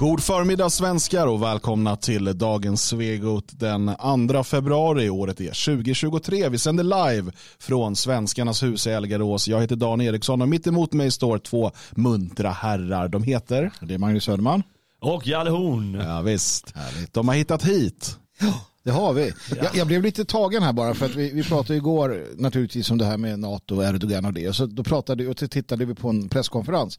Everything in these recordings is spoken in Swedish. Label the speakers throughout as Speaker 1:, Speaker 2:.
Speaker 1: God förmiddag svenskar och välkomna till dagens Svegot den 2 februari. Året är 2023. Vi sänder live från Svenskarnas hus i Elgarås. Jag heter Dan Eriksson och mitt emot mig står två muntra herrar. De heter?
Speaker 2: Det är Magnus Söderman.
Speaker 3: Och Jalle Horn.
Speaker 1: Ja, visst. De har hittat hit.
Speaker 2: Ja, det har vi. Jag, jag, blev lite tagen här bara för att vi, vi pratade igår naturligtvis om det här med NATO och Erdogan och det. Och så då pratade och tittade vi på en presskonferens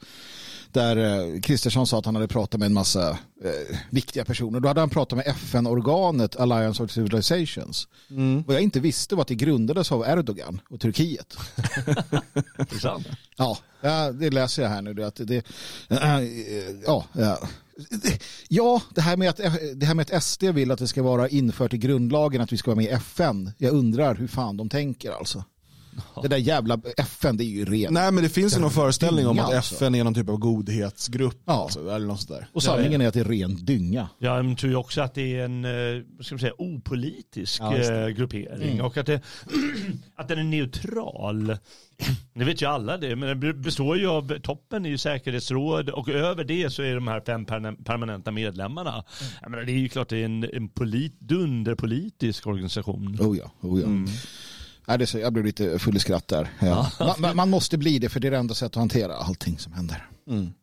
Speaker 2: där eh, Kristersson sa att han hade pratat med en massa eh, viktiga personer. Då hade han pratat med FN-organet Alliance of Civilizations. Mm. Vad jag inte visste var att det grundades av Erdogan och Turkiet. Ja, det läser jag här nu. Att det, äh, ja, ja. Ja, det här, med att, det här med att SD vill att det ska vara infört i grundlagen att vi ska vara med i FN. Jag undrar hur fan de tänker alltså. Det där jävla FN, det är ju rent.
Speaker 1: Nej, men det finns ju någon föreställning om att alltså. FN är någon typ av godhetsgrupp. Ja. Alltså, eller något sådär.
Speaker 2: Och sanningen är att det är ren dynga.
Speaker 3: Ja, jag tror också att det är en eh, ska man säga, opolitisk ja, eh, gruppering. Mm. Och att, det, att den är neutral. Det vet ju alla det, men det består ju av toppen i säkerhetsråd och över det så är de här fem permanenta medlemmarna. Mm. Jag menar, det är ju klart det är en, en polit, dunderpolitisk organisation.
Speaker 2: Oh ja, oh ja. Mm. Nej, det så, jag blev lite full i skratt där. Ja. Man, man, måste bli det för det är det enda sättet att hantera allting som händer. Mm.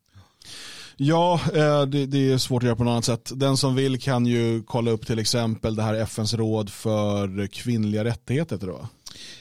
Speaker 1: Ja, eh, det, det, är svårt att göra på något annat sätt. Den som vill kan ju kolla upp till exempel det här FNs råd för kvinnliga rättigheter. Tror jag.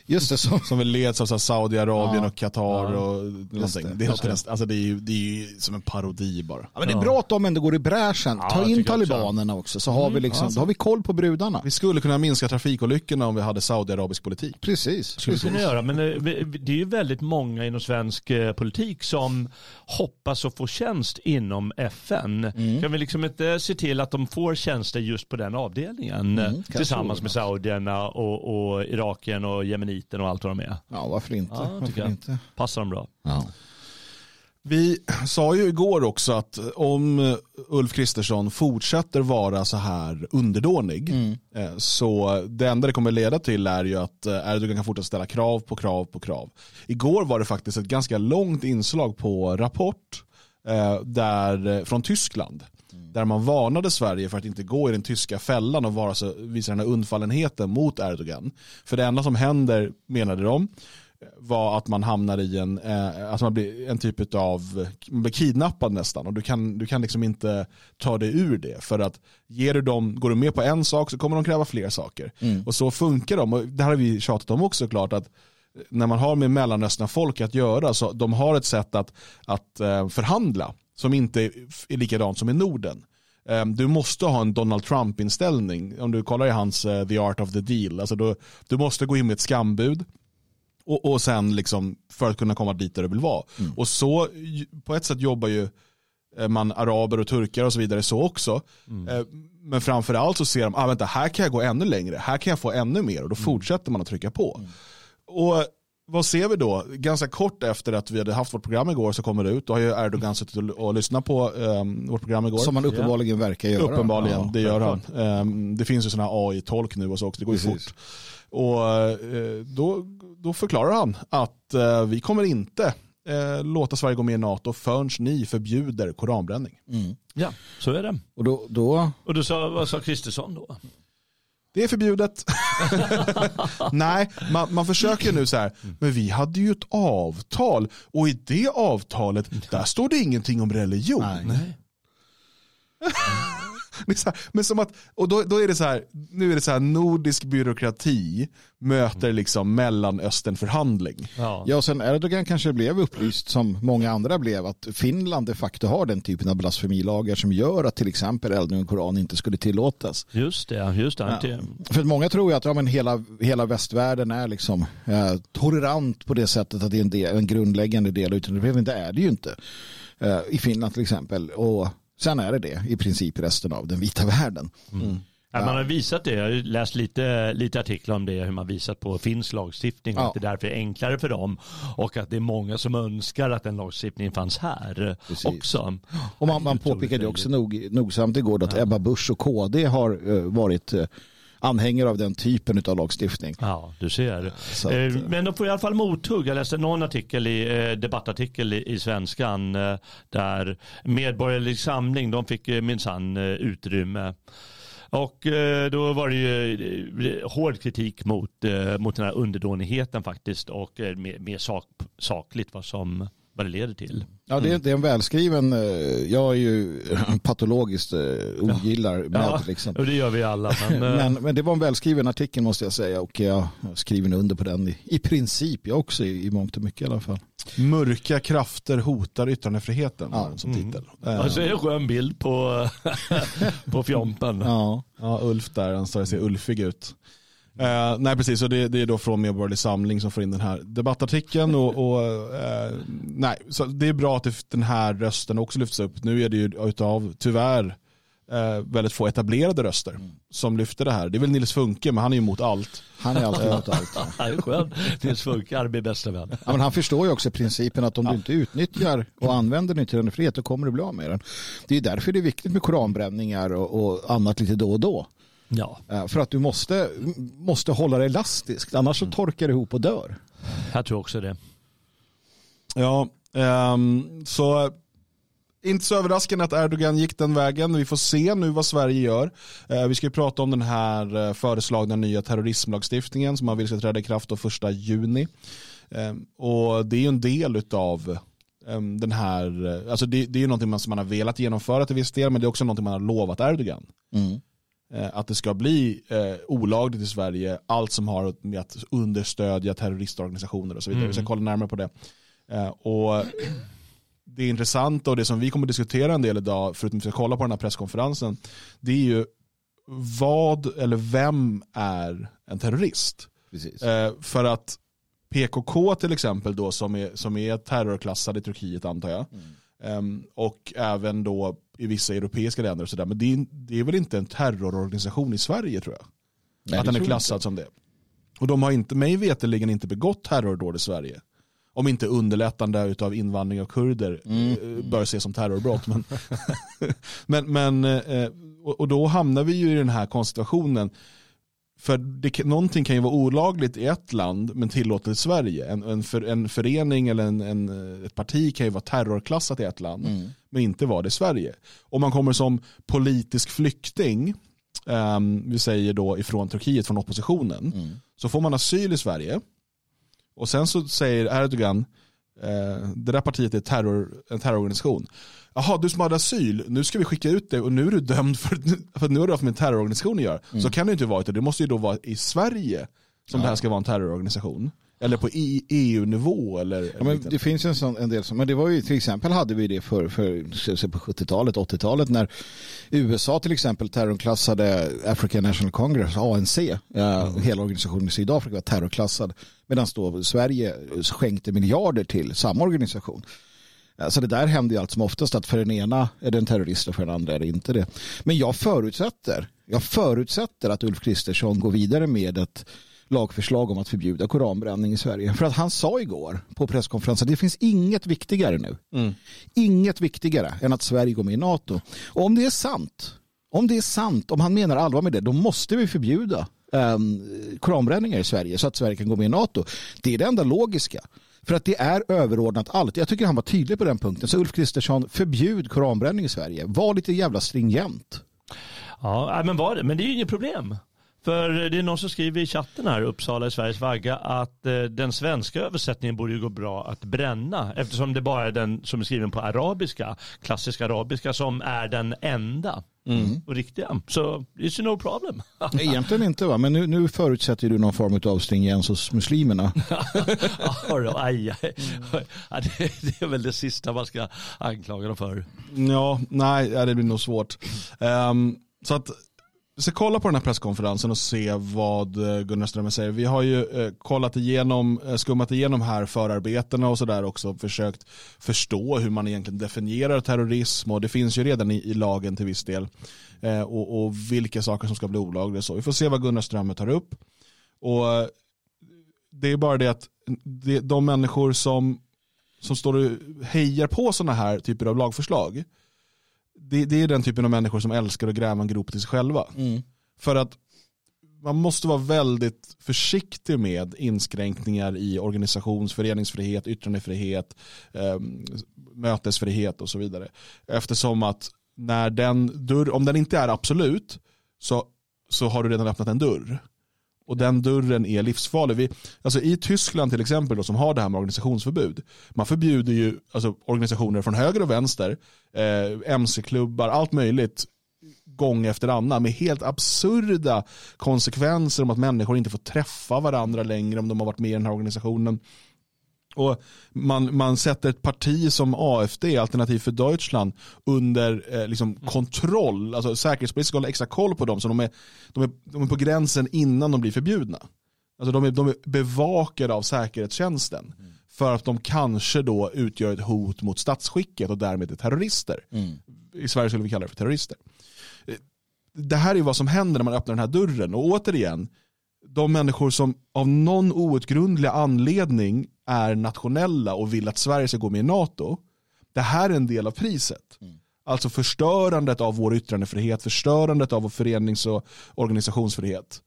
Speaker 2: Just det, så.
Speaker 1: Som väl leds av Saudiarabien ja. och Qatar. Ja. Och någonting. Det, det, är alltså det, är ju, det är ju som en parodi bara.
Speaker 2: Ja, men det är bra att de ändå går i bräschen. Ta in talibanerna också. också så har, vi mm, liksom, alltså. då har vi koll på brudarna.
Speaker 1: Vi skulle kunna minska trafikolyckorna om vi hade saudiarabisk politik.
Speaker 2: Precis.
Speaker 3: Skulle
Speaker 2: precis.
Speaker 3: kunna göra, men eh, det är ju väldigt många inom svensk eh, politik som hoppas att få tjänst inom FN. Mm. Kan vi liksom inte se till att de får tjänster just på den avdelningen mm, tillsammans med saudierna och, och Irakien och jemeniten och allt vad de är.
Speaker 2: Ja, varför inte? Ja, varför inte?
Speaker 3: Passar dem bra. Ja.
Speaker 1: Vi sa ju igår också att om Ulf Kristersson fortsätter vara så här underdånig mm. Eh, så det enda det kommer leda till är ju att eh, Erdogan kan fortsätta ställa krav på krav på krav. Igår var det faktiskt ett ganska långt inslag på Rapport eh, där, från Tyskland där man varnade Sverige för att inte gå i den tyska fällan och vara så, visa den här undfallenheten mot Erdogan. För det enda som händer, menade de, var att man hamnar i en, eh, alltså man blir en typ av, man blir kidnappad nästan och du kan, du kan liksom inte ta dig ur det för att ger du dem, går du med på en sak så kommer de kräva fler saker. Mm. Och så funkar de och det här har vi tjatat om också klart att när man har med mellanöstern folk att göra så de har ett sätt att, att eh, förhandla som inte är likadant som i Norden. Ehm, du måste ha en Donald Trump-inställning. Om du kollar i hans uh, The Art of the Deal. Alltså du, du måste gå in med ett skambud. Och, och sen liksom för att kunna komma dit där du vill vara. Mm. Och så på ett sätt jobbar ju eh, man araber och turkar och så vidare så också. Mm. Ehm, men framförallt så ser de, ah, vänta, här kan jag gå ännu längre, här kan jag få ännu mer och då mm. fortsätter man att trycka på. Mm. Och vad ser vi då? Ganska kort efter att vi hade haft vårt program igår så kommer det ut. Då har ju Erdogan suttit och, och lyssnat på um, vårt program igår.
Speaker 2: Som han uppenbarligen yeah. verkar göra.
Speaker 1: Uppenbarligen, ja, det gör han. Um, det finns ju sådana AI-tolk nu och så också, det går ju fort. Och uh, då, då förklarar han att uh, vi kommer inte uh, låta Sverige gå med i NATO förrän ni förbjuder koranbränning.
Speaker 3: Mm. Ja, så är det.
Speaker 2: Och då, då...
Speaker 3: Och då sa, vad sa Kristersson då?
Speaker 1: Det är förbjudet. Nej, man, man, försöker nu så här, men vi hade ju ett avtal och i det avtalet, där står det ingenting om religion. Nej. men som att, och då, då är det så här, nu är det så här nordisk byråkrati möter liksom mellanösternförhandling.
Speaker 2: Ja. ja, och sen Erdogan kanske blev upplyst som många andra blev att Finland de facto har den typen av blasfemilagar som gör att till exempel eldning av Koran inte skulle tillåtas.
Speaker 3: Just det, just det. Ja.
Speaker 2: För många tror ju att ja, men hela, hela västvärlden är liksom eh, tolerant på det sättet att det är en, del, en grundläggande del, utan det är det ju inte. Eh, I Finland till exempel. Och Sen är det det i princip resten av den vita världen. Mm.
Speaker 3: Ja. Man har visat det, jag har läst lite, lite artiklar om det, hur man visat på finsk lagstiftning ja. att det därför är enklare för dem och att det är många som önskar att den lagstiftningen fanns här Precis. också.
Speaker 2: Och man, man påpekade också nog, nogsamt igår att ja. Ebba Busch och KD har uh, varit uh, anhängare av den typen av lagstiftning.
Speaker 3: Ja, du ser. Att, eh, men de får i alla fall mothugg. Jag läste någon artikel i, debattartikel i, i Svenskan där Medborgerlig Samling, de fick minsann utrymme. Och då var det ju hård kritik mot, mot den här underdånigheten faktiskt och mer, mer sak, sakligt vad som vad det leder till.
Speaker 2: Ja, det är, det är en välskriven, eh, jag är ju patologiskt eh, ogillar ja. med. Ja, liksom.
Speaker 3: och det gör vi alla. Men,
Speaker 2: eh, men, men, det var en välskriven artikel måste jag säga och jag skriver under på den i, i princip, jag också i, i mångt och mycket i alla fall.
Speaker 1: Mörka krafter hotar yttrandefriheten ja. som titel.
Speaker 3: Mm. Alltså, det är en skön bild på, på fjompen.
Speaker 1: Ja. ja, Ulf där, han ser ulfig ut. Eh, nej precis, och det, det, är då från Medborgerlig Samling som får in den här debattartikeln. Och, och eh, nej, så det är bra att den här rösten också lyfts upp. Nu är det ju utav, tyvärr, eh, väldigt få etablerade röster mm. som lyfter det här. Det är väl Nils Funke, men han är ju emot allt.
Speaker 2: Han är alltid emot allt.
Speaker 3: Han är skön. Nils Funke, är min bästa vän.
Speaker 2: Ja, men han förstår ju också principen att om ja. du inte utnyttjar och använder yttrandefrihet då kommer du bli av med den. Det är därför det är viktigt med koranbränningar och, och annat lite då och då.
Speaker 3: Ja.
Speaker 2: Eh, för att du måste, måste hålla det elastiskt, annars så mm. torkar det ihop och dör.
Speaker 3: Jag tror också det.
Speaker 1: Ja, um, så inte så överraskande att Erdogan gick den vägen. Vi får se nu vad Sverige gör. Uh, vi ska ju prata om den här uh, föreslagna nya terrorismlagstiftningen som man vill ska träda i kraft då första juni. Um, och det är ju en del av um, den här, alltså det, det är ju någonting som man har velat genomföra till viss del men det är också någonting man har lovat Erdogan. Mm. Eh, att det ska bli eh, olagligt i Sverige, allt som har med att understödja terroristorganisationer och så vidare. Mm. Vi ska kolla närmare på det. Eh, och det är intressant och det som vi kommer att diskutera en del idag, förutom att vi ska kolla på den här presskonferensen, det är ju vad eller vem är en terrorist? Eh, för att PKK till exempel då som är, som är terrorklassad i Turkiet antar jag, mm. Um, och även då i vissa europeiska länder och sådär. Men det är, det är, väl inte en terrororganisation i Sverige tror jag. Nej, att den är klassad inte. som det. Och de har inte, mig veterligen inte begått terrordåd i Sverige. Om inte underlättande av invandring av kurder mm. Eh, bör ses som terrorbrott. Men, men, men eh, och då hamnar vi ju i den här konstellationen för det, någonting kan ju vara olagligt i ett land men tillåtet i Sverige. En, en, för, en förening eller en, en, ett parti kan ju vara terrorklassat i ett land mm. men inte vara det i Sverige. Om man kommer som politisk flykting, um, vi säger då ifrån Turkiet, från oppositionen, mm. så får man asyl i Sverige. Och sen så säger Erdogan, uh, det där partiet är terror, en terrororganisation. Jaha, du som hade asyl, nu ska vi skicka ut dig och nu är du dömd för, för nu har du haft med en terrororganisation att göra. Mm. Så kan det inte vara, det måste ju då vara i Sverige som ja. det här ska vara en terrororganisation. Eller på EU-nivå eller?
Speaker 2: Ja, men det finns en, sån, en del som, men det var ju till exempel hade vi det för, för på 70-talet, 80-talet när USA till exempel terrorklassade African National Congress, ANC, mm. hela organisationen i Sydafrika var terrorklassad medan då Sverige skänkte miljarder till samma organisation. Alltså det där händer ju allt som oftast att för den ena är det en terrorist och för den andra är det inte det. Men jag förutsätter, jag förutsätter att Ulf Kristersson går vidare med ett lagförslag om att förbjuda koranbränning i Sverige. För att han sa igår på presskonferensen att det finns inget viktigare nu. Mm. Inget viktigare än att Sverige går med i NATO. Och om det är sant, om det är sant, om han menar allvar med det, då måste vi förbjuda um, koranbränningar i Sverige så att Sverige kan gå med i NATO. Det är det enda logiska. För att det är överordnat allt. Jag tycker han var tydlig på den punkten. Så Ulf Kristersson, förbjud koranbränning i Sverige. Var lite jävla stringent.
Speaker 3: Ja, men var det. Men det är ju inget problem. För det är någon som skriver i chatten här, Uppsala i Sveriges vagga, att eh, den svenska översättningen borde ju gå bra att bränna eftersom det bara är den som är skriven på arabiska, klassisk arabiska, som är den enda mm. och riktiga. Så it's no problem.
Speaker 2: Egentligen inte va, men nu, nu förutsätter du någon form av stringens hos muslimerna.
Speaker 3: ja, aj, aj. Ja, det, det, är väl det sista man ska anklaga dem för.
Speaker 1: Ja, nej, det blir nog svårt. Um, så att vi ska kolla på den här presskonferensen och se vad eh, Gunnar Strömmer säger. Vi har ju eh, kollat igenom, eh, skummat igenom här förarbetena och sådär också försökt förstå hur man egentligen definierar terrorism och det finns ju redan i, i lagen till viss del och, och, vilka saker som ska bli olagliga. Så vi får se vad Gunnar Strömmer tar upp. Och det är bara det att det, de människor som, som står och hejar på sådana här typer av lagförslag det, det, är den typen av människor som älskar att gräva en grop till sig själva. Mm. För att man måste vara väldigt försiktig med inskränkningar i organisations, föreningsfrihet, yttrandefrihet, eh, mötesfrihet och så vidare. Eftersom att när den dörr, om den inte är absolut så, så har du redan öppnat en dörr. Och den dörren är livsfarlig. Vi, alltså I Tyskland till exempel då, som har det här med organisationsförbud. Man förbjuder ju alltså, organisationer från höger och vänster, eh, mc-klubbar, allt möjligt gång efter annan med helt absurda konsekvenser om att människor inte får träffa varandra längre om de har varit med i den här organisationen. Och man, man sätter ett parti som AFD, Alternativ för Deutschland, under eh, liksom kontroll. Alltså Säkerhetspolisen ska hålla extra koll på dem så de är, de, är, de är på gränsen innan de blir förbjudna. Alltså de är, de är bevakade av säkerhetstjänsten. Mm. För att de kanske då utgör ett hot mot statsskicket och därmed är terrorister. Mm. I Sverige skulle vi kalla det för terrorister. Det här är vad som händer när man öppnar den här dörren. Och återigen, de människor som av någon outgrundlig anledning är nationella och vill att Sverige ska gå med i NATO. Det här är en del av priset. Mm. Alltså förstörandet av vår yttrandefrihet, förstörandet av vår förenings och organisationsfrihet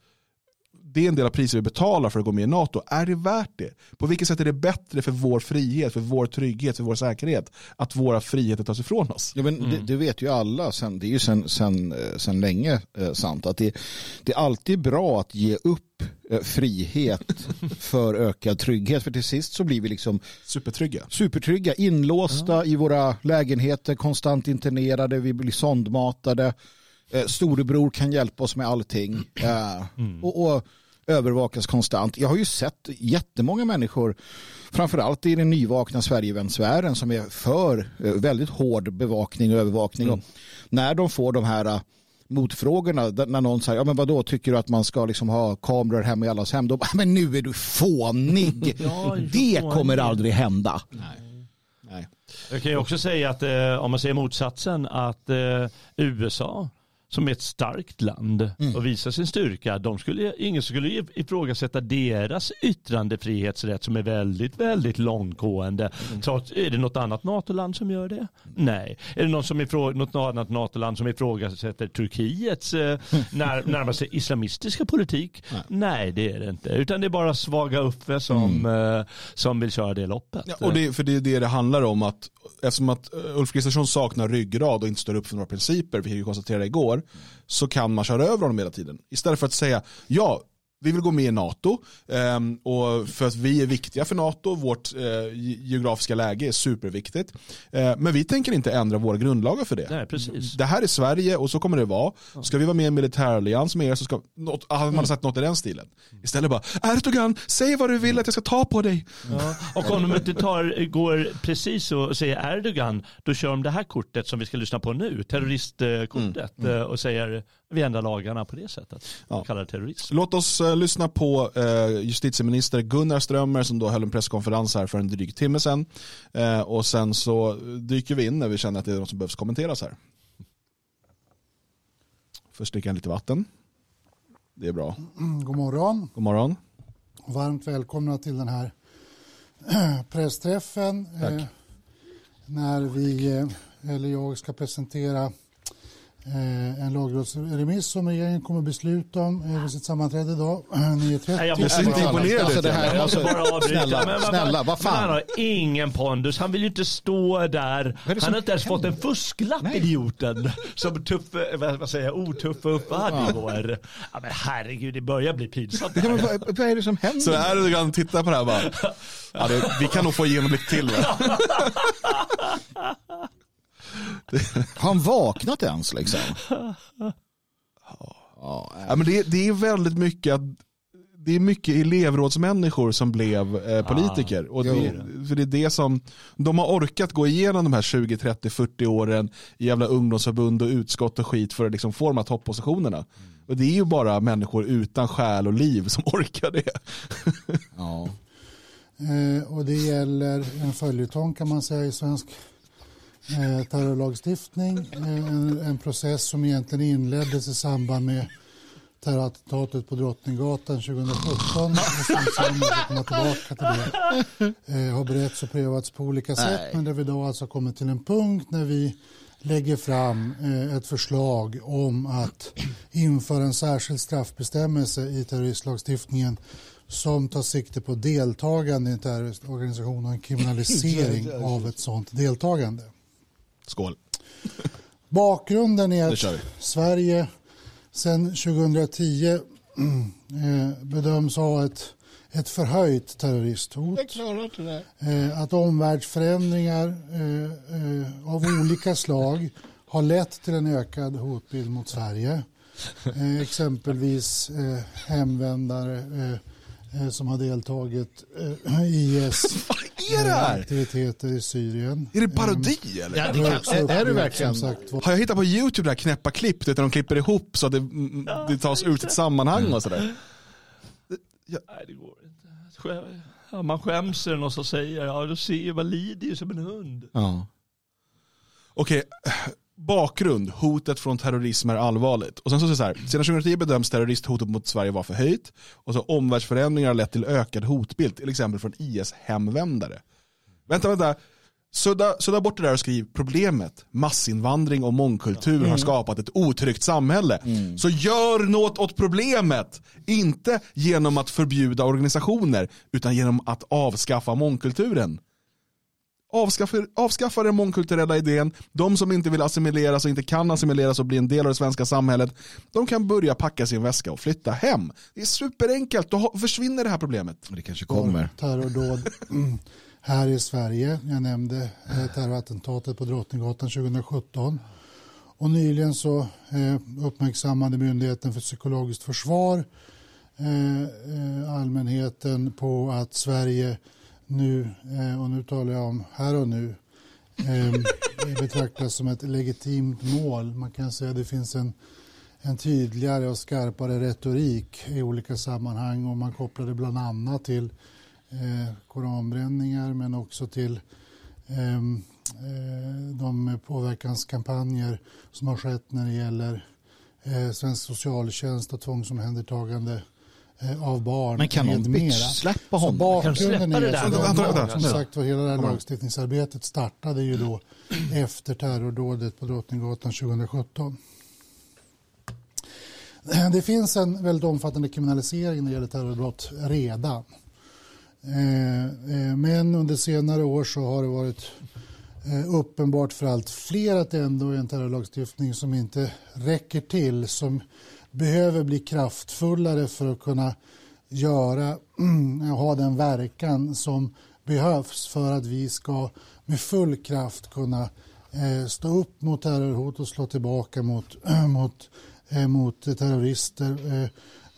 Speaker 1: det är en del av priset vi betalar för att gå med i NATO. Är det värt det? På vilket sätt är det bättre för vår frihet, för vår trygghet, för vår säkerhet att våra friheter tas ifrån oss?
Speaker 2: Ja, men mm. det, det, vet ju alla, sen, det är ju sen, sen, eh, sen länge eh, sant, att det, det är alltid bra att ge upp eh, frihet för ökad trygghet. För till sist så blir vi liksom
Speaker 1: supertrygga,
Speaker 2: supertrygga inlåsta ja. i våra lägenheter, konstant internerade, vi blir sondmatade. Eh, storebror kan hjälpa oss med allting. Eh, mm. och, och övervakas konstant. Jag har ju sett jättemånga människor, framförallt i den nyvakna Sverigevändsfären som är för eh, väldigt hård bevakning och övervakning. Mm. Och när de får de här motfrågorna, när någon säger, ja men vadå, tycker du att man ska liksom ha kameror hemma i allas hem? Då, men nu är du fånig. ja, det kommer aldrig hända. Nej.
Speaker 3: Nej. Jag kan ju också säga att eh, om man säger motsatsen att eh, USA som är ett starkt land mm. och visar sin styrka. De skulle, ingen skulle ifrågasätta deras yttrandefrihetsrätt som är väldigt, väldigt långtgående. Mm. Trots, är det något annat NATO-land som gör det? Nej. Är det någon som ifrå, något annat NATO-land som ifrågasätter Turkiets eh, när, närmast islamistiska politik? Nej. Nej. det är det inte. Utan det är bara svaga Uffe som, mm. eh, som vill köra det loppet.
Speaker 1: Ja, och det, för det är det det handlar om. att Eftersom att eh, Ulf Kristersson saknar ryggrad och inte står upp för några principer, vilket vi konstaterade igår, så kan man köra över honom hela tiden. Istället för att säga, ja, vi vill gå med i NATO um, och för att vi är viktiga för NATO, vårt uh, geografiska läge är superviktigt. Uh, men vi tänker inte ändra våra grundlagar för det.
Speaker 3: Nej, precis.
Speaker 1: Det här är Sverige och så kommer det vara. Ska vi vara med i en militärallians med er så ska, något, man sagt något i den stilen. Istället bara, Erdogan, säg vad du vill att jag ska ta på dig.
Speaker 3: Ja. Och om de inte tar, går precis och säger Erdogan, då kör de det här kortet som vi ska lyssna på nu, terroristkortet, mm. Mm. och säger vi ändrar lagarna på det sättet. Ja. Kallar det terrorism.
Speaker 1: Låt oss uh, lyssna på uh, justitieminister Gunnar Strömmer som då höll en presskonferens här för en dryg timme sedan. Uh, och sen så dyker vi in när vi känner att det är något som behövs kommenteras här. Först dricka lite vatten. Det är bra.
Speaker 4: Mm, god morgon.
Speaker 1: God morgon.
Speaker 4: Varmt välkomna till den här pressträffen.
Speaker 1: Tack.
Speaker 4: när vi, eller jag, ska presentera Eh, en lagrådsremiss som regeringen kommer besluta om eh, vid sitt sammanträde idag. 9.30.
Speaker 3: Jag måste inte imponera
Speaker 2: alltså, det här, alltså, snälla, men, snälla, vad fan.
Speaker 3: han har ingen pondus. Han vill ju inte stå där. Han har inte ens fått en fusklapp, Nej. idioten. Som tuff, vad säger jag, otuff Uffe hade igår. Ja, men herregud, det börjar bli pinsamt.
Speaker 2: Ja, vad, vad, är det som händer?
Speaker 1: Så är det kan titta på det här bara. Ja, det, vi kan nog få igenom lite till.
Speaker 2: Har han vaknat ens liksom?
Speaker 1: Ja, men det, det är väldigt mycket att det är mycket elevrådsmänniskor som blev eh, politiker. Ah, och det, för det är det som, de har orkat gå igenom de här 20, 30, 40 åren i jävla ungdomsförbund och utskott och skit för att liksom få de här toppositionerna. Mm. Och det är ju bara människor utan själ och liv som orkar det.
Speaker 4: ja. Eh, och det gäller en följetong kan man säga i svensk eh, terrorlagstiftning. Eh, en, en, process som egentligen inleddes i samband med terrorattentatet på Drottninggatan 2017 och som sen tillbaka till det. Eh, har beretts och prövats på olika sätt Nej. men där vi då alltså kommit till en punkt när vi lägger fram eh, ett förslag om att införa en särskild straffbestämmelse i terroristlagstiftningen som tar sikte på deltagande i en terroristorganisation och en kriminalisering av ett sådant deltagande.
Speaker 1: Skål.
Speaker 4: Bakgrunden är att. Sverige sedan 2010 eh, bedöms ha ett, ett förhöjt terroristhot. Eh, Att omvärldsförändringar eh, eh, av olika slag har lett till en ökad hotbild mot Sverige. Eh, Exempelvis eh, hemvändare som har deltagit eh, i IS eh, aktiviteter i Syrien.
Speaker 1: Är det parodi eller?
Speaker 3: Ja, det kan,
Speaker 2: är- är det verkligen?
Speaker 4: sagt,
Speaker 1: Har jag hittat på YouTube det här knäppa klipp där de klipper ihop så att det, det tas ut ett sammanhang och sådär?
Speaker 3: nej, det går inte. Ja, man skäms eller någon som säger, ja du ser, man lider ju som en hund.
Speaker 2: Ja.
Speaker 1: Okej, bakgrund, hotet från terrorism är allvarligt. Och sen så det så här, sedan 2010 bedöms terroristhotet mot Sverige vara förhöjt. Och så omvärldsförändringar har lett till ökad hotbild, till exempel från IS-hemvändare. Vänta, vänta. Sudda, sudda bort det där och skriv problemet, massinvandring och mångkultur har skapat ett otryggt samhälle. Så gör något åt problemet. Inte genom att förbjuda organisationer, utan genom att avskaffa mångkulturen. Avskaffa, avskaffa den mångkulturella idén. De som inte vill assimileras och inte kan assimileras och bli en del av det svenska samhället, de kan börja packa sin väska och flytta hem. Det är superenkelt, då försvinner det här problemet.
Speaker 2: Det kanske kommer.
Speaker 4: terrordåd mm, här i Sverige. Jag nämnde eh, terrorattentatet på Drottninggatan 2017. Och nyligen så eh, uppmärksammade Myndigheten för psykologiskt försvar eh, allmänheten på att Sverige nu, eh, och nu talar jag om här och nu, eh, betraktas som ett legitimt mål. Man kan säga att det finns en en tydligare och skarpare retorik i olika sammanhang och man kopplar det bland annat till eh, koranbränningar men också till ehm, eh, de påverkanskampanjer som har skett när det gäller eh, svensk socialtjänst och tvångsomhändertagande av barn
Speaker 2: Men kan någon
Speaker 4: med mera.
Speaker 2: släppa
Speaker 4: Så
Speaker 2: honom?
Speaker 4: Bakgrunden är
Speaker 3: där
Speaker 4: som?
Speaker 1: Vänta,
Speaker 4: som
Speaker 1: vänta.
Speaker 4: sagt var hela det här lagstiftningsarbetet startade ju då efter terrordådet på Drottninggatan 2017. Det finns en väldigt omfattande kriminalisering när det gäller terrorbrott redan. Eh, eh, Men under senare år så har det varit eh, uppenbart för allt fler att det ändå är en terrorlagstiftning som inte räcker till, som behöver bli kraftfullare för att kunna göra, ha den verkan som behövs för att vi ska med full kraft kunna eh, stå upp mot terrorhot och slå tillbaka mot, mot, eh, mot terrorister